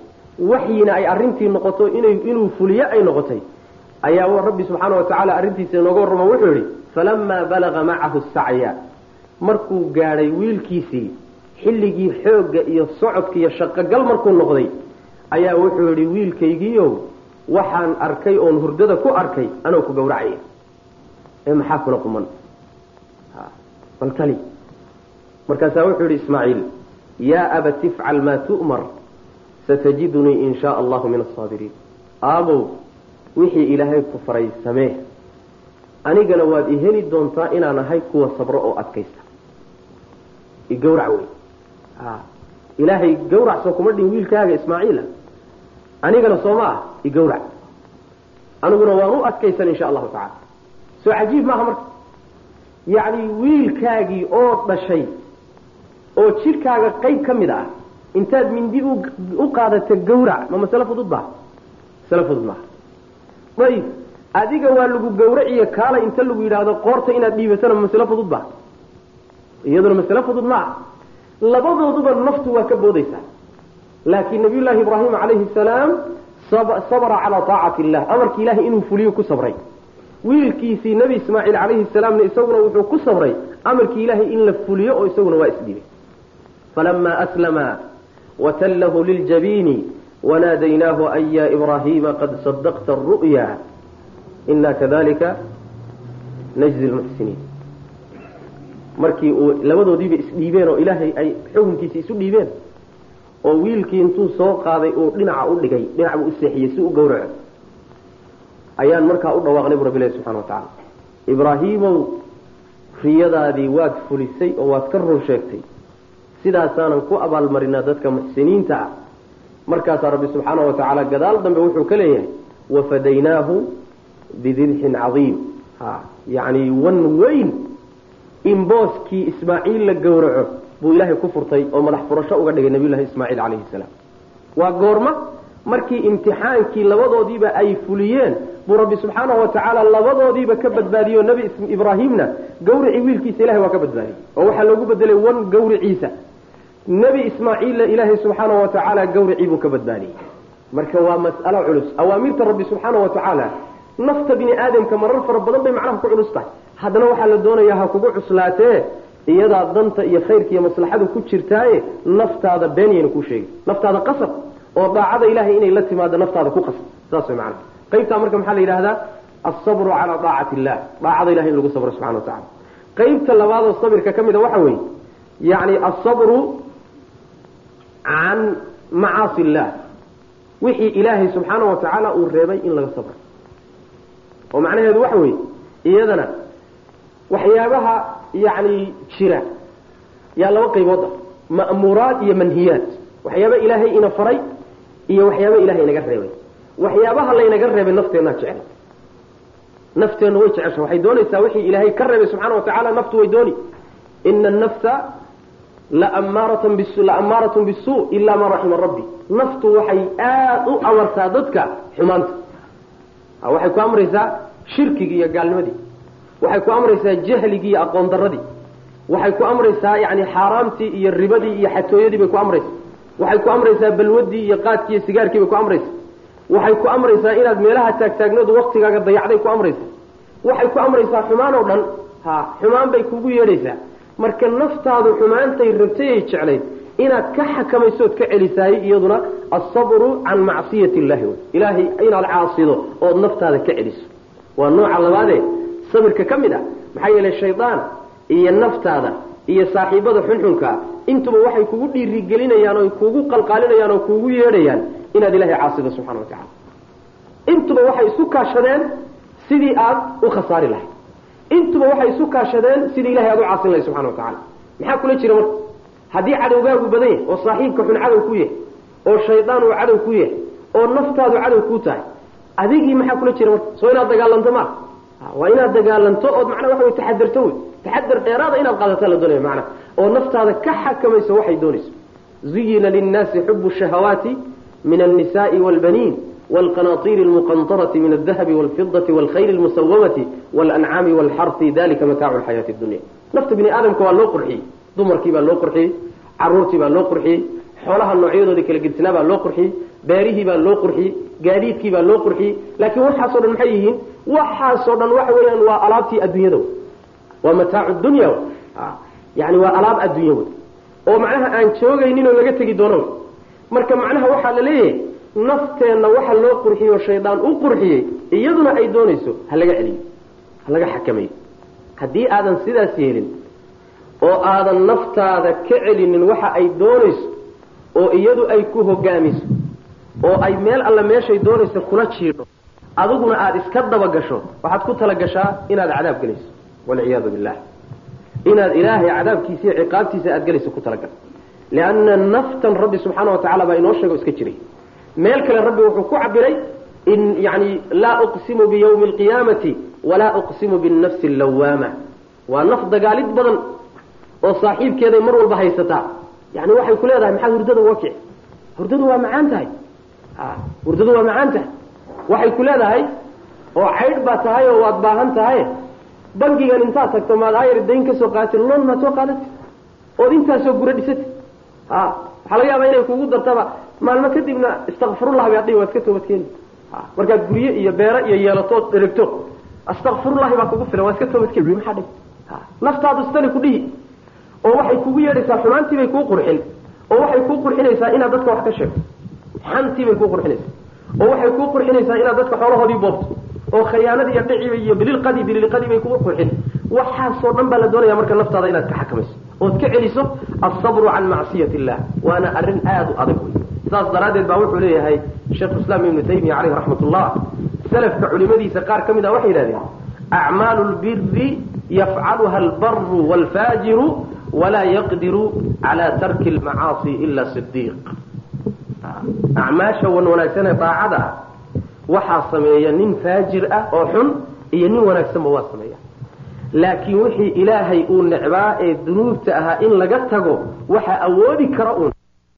waxyina ay arrintii noqoto inay inuu fuliyo ay noqotay ayaa rabbi subxaana wa tacaala arrintiisa inooga warramo wuxuu yidhi falamaa balaga macahu sacya. Markuu gaadhay wiilkiisii xilligii xoogga iyo socodka iyo shaqogal markuu noqday ayaa wuxuu yidhi wiilkaygiiow waxaan arkay oon hurdada ku arkay anoo ku gowracaya ee maxaa kula quman? Bal tali. Markaasaa wuxuu yidhi ismaaciil yaa abati ifcal maa tu'mar satajidunii in shaa allahu min asaabiriin aabow wixii ilaahay ku faray samee. Anigana waad i heli doontaa inaan ahay kuwa sabro oo adkaysta. Igawrac wey ilaahay gawrac soo kuma dhin wiilkaaga ismaaciila anigana soo ma ah igawrac aniguna waan u adkaysan insha allahu tacala soo cajiib maaha marka. Yacni wiilkaagii oo dhashay oo jidhkaaga qayb ka mid ah intaad mindi u qaadata gawrac ma masale fudud baa? Masale fudud maaha. Ayib adiga waa lagu gawraciyo kaala inta lagu yidhaahdo qoorta inaad dhiibatana ma masale fudud baa? Iyaduna masale fudud maaha labadooduba naftu waa ka boodaysaa. Laakiin nabiyullaahi ibraahim calayhi salaam sabra calaa taacati illah amarki ilahay inuu fuliyo ku sabray. Wiilkiisii nebi ismaaciil calayhi salaamna isaguna wuxuu ku sabray amarkii ilaahay in la fuliyo oo isaguna waa isdhibay falamaa aslama watallahu liljabiini wanaadaynaahu an ya ibraahiima qad sadaqta aru'ya ina kadalika najzi lmuxsiniin markii uu labadoodiiba isdhiibeen oo ilaahay ay xukunkiisi isu dhiibeen oo wiilkii intuu soo qaaday uu dhinaca u dhigay dhinac buu u seexiyey si u gowraco ayaan markaa u dhawaaqnay bu rabbi ilahi subxana wa tacala ibraahiimow riyadaadii waad fulisay oo waad ka run sheegtay. Sidaasaanan ku abaalmarinaa dadka muxsiniinta ah. Markaasaa rabbi subxaana wa tacaala gadaal dambe wuxuu ka leeyahay wafadaynaahu bidibxin cadiim. Ha yacni wan weyn in booskii ismaaciil la gowraco buu ilaahay ku furtay oo madax furasho uga dhigay nabiyullahi ismaaciil calayhi salaam. Waa goorma markii imtixaankii labadoodiiba ay fuliyeen buu rabbi subxaanahu wa tacaala labadoodiiba ka badbaadiyey oo nebi ibraahimna gawricii wiilkiisa ilahay waa ka badbaadiyey oo waxaa loogu bedelay wan gawriciisa nebi ismaaciilla ilaahay subxaanahu wa tacaala gawricii buu ka badbaadiyey. Marka waa mas'alo culus awaamirta rabbi subxaanahu wa tacaala nafta bini aadamka marar fara badan bay macnaha ku culus tahay. Haddana waxaa la doonayaa ha kugu cuslaatee iyadaa danta iyo khayrka iyo maslaxadu ku jirtaaye naftaada beenyayna kuu sheegay naftaada qasab oo daacada ilahay inay la timaado naftaada ku qasab. Saas way macana qaybtaa marka maxaa la yidhahdaa alsabru calaa daacati illah daacada ilahay in lagu sabro subxana wa tacala qaybta labaadoo sabirka ka mid a waxa weeye yacni alsabru can macaasi illah wixii ilaahay subxaana wa tacaala uu reebay in laga sabro oo macnaheedu waxa weeye iyadana waxyaabaha yacni jira yaa laba qaybood ah. Ma'muuraad iyo manhiyaad. Waxyaaba ilaahay ina faray iyo waxyaaba ilahay inaga reebay. Waxyaabaha laynaga reebay nafteenaa jecel. Nafteenna way jecesha waxay doonaysaa wixii ilaahay ka reebay subxana wa tacaala naftu way dooni. Ina annafsa laamaaratn bis la ammaaratun bisuu ilaa maa raxima rabbi. Naftu waxay aada u amartaa dadka xumaanta waxay ku amraysaa shirkigii iyo gaalnimadii. Waxay ku amraysaa jahligii iyo aqoon daradii waxay ku amraysaa yani xaaraamtii iyo ribadii iyo xatooyadii bay ku amraysaa. Waxay ku amraysaa balwadii iyo qaadkii iyo sigaarkii bay ku amraysaa. Waxay ku amraysaa inaad meelaha taagtaagnadu waktigaaga dayacday ku amraysaa. Waxay ku amraysaa xumaan oo dhan. Ha xumaan bay kugu yeedhaysaa. Marka naftaadu xumaantay rabtay ay jeclayd inaad ka xakamaysood ka celisaay iyaduna alsabru can macsiyati illahi ilaahay inaad caasido ood naftaada ka celiso. Waa nooca labaadee sabirka ka mid ah maxaa yeelay shaydaan iyo naftaada iyo saaxiibada xunxunka intuba waxay kugu dhiirigelinayaan oo kugu qalqaalinayaan oo kugu yeedhayaan inaad ilahay caasido subxana wa tacala intuba waxay isu kaashadeen sidii aad u khasaari lahayd. Intuba waxay isu kaashadeen sidii ilahay aad u caasin lahayd subxana wa tacala maxaa kula jira marka haddii cadowgaagu badan yahay oo saaxiibka xun cadow ku yahay oo shaydaan uu cadow ku yahay oo naftaadu cadow ku tahay adigii maxaa kula jira marka soo inaad dagaalanto maa waa inaad dagaalanto ood macnaa waxa wey taxadarto wey taxadar dheeraada inaad qaadataa la doonaya macnaa oo naftaada ka xakamayso waxay doonayso zuyina linnaasi xubu shahawaati min alnisaai waalbaniin والقناطير المقنطرة من الذهب والفضة والخيل المسومة والأنعام والحرث ذلك متاع الحياة الدنيا dumarkii baa loo qurxiyey caruurtii baa loo qurxiyey xoolaha noocyadooda kala gedsinaa baa loo qurxiyey beerihii baa loo qurxiyey gaadiidkii baa loo qurxiyey laakiin waxaasoo dhan maxay yihiin? Waxaasoo dhan waxa weeyaan waa alaabtii adduunyada waa mataacu dunya ah, yani waa alaab adduunya wey oo macnaha aan joogaynin oo laga tegi doono marka macnaha waxaa la leeyahay nafteenna waxa loo qurxiyo shaydaan u qurxiyey iyaduna ay doonayso ha laga celiyo ha laga xakamayo haddii aadan sidaas yeelin oo aadan naftaada ka celinin waxa ay doonayso oo iyadu ay ku hogaamiso oo ay meel alla meeshay doonayso kula jiidho adiguna aada iska dabagasho waxaad ku talagashaa inaad cadaab gelayso. Walciyaadu billah inaad ilaahay cadaabkiisa iyo ciqaabtiisa aada gelayso ku talagal lianna naftan rabbi subxaana wa tacala baa inoo sheego iska jiray. Meel kale rabbi wuxuu ku cabiray in yani laa uqsimu biyawmi alqiyaamati walaa uqsimu binnafsi allawaama waa naf dagaalid badan oo saaxiibkeeday mar walba haysataa yani waxay ku leedahay maxaa hurdada uga kici? Hurdadu waa macaan tahay. Hurdadu waa macaan tahay. Waxay ku leedahay oo caydh baa tahay oo waad baahan tahay. Bangigan intaad tagto maad ayar dayn ka soo qaatid loon maad soo qaadati ood intaasoo gura dhisati a waxaa laga yaabaa inay kugu dartaba maalmo kadibna istakfirullah baad dhihi waad ka toobadkeeni markaad gurye iyo beero iyo yeelatood dheregto astakfirullahi baa kugu filan waad ka toobadkeeni maxaa dhihi? Naftaadu istani ku dhihi oo waxay kugu yeedhaysaa xumaantii bay kuu qurxin oo waxay kuu qurxinaysaa inaad dadka wax ka sheegto. Xantii bay kuu qurxinaysaa oo waxay kuu qurxinaysaa inaad dadka xoolahoodii boobto oo khayaanada iyo dhiciba iyo bililqadi bililqadi bay kugu qurxin. Waxaasoo dhan baa la doonaya marka naftaada inaad ka xakamayso ood ka celiso alsabru can macsiyati illah waana arrin aada u adag wey saas daraaddeed baa wuxuu leeyahay sheekhu islaam ibnu taymiya caleyhi raxmat ullah salafka culimadiisa qaar ka mid ah waxay yidhahdeen acmaalu lbiri yafcaluha albaru waalfaajiru walaa yaqdiru cala tarki almacaasi ila sidiiq acmaasha wan wanaagsan ee daacada ah waxaa sameeya nin faajir ah oo xun iyo nin wanaagsanba waa sameeya laakiin wixii ilaahay uu necbaa ee dunuubta ahaa in laga tago waxaa awoodi kara uun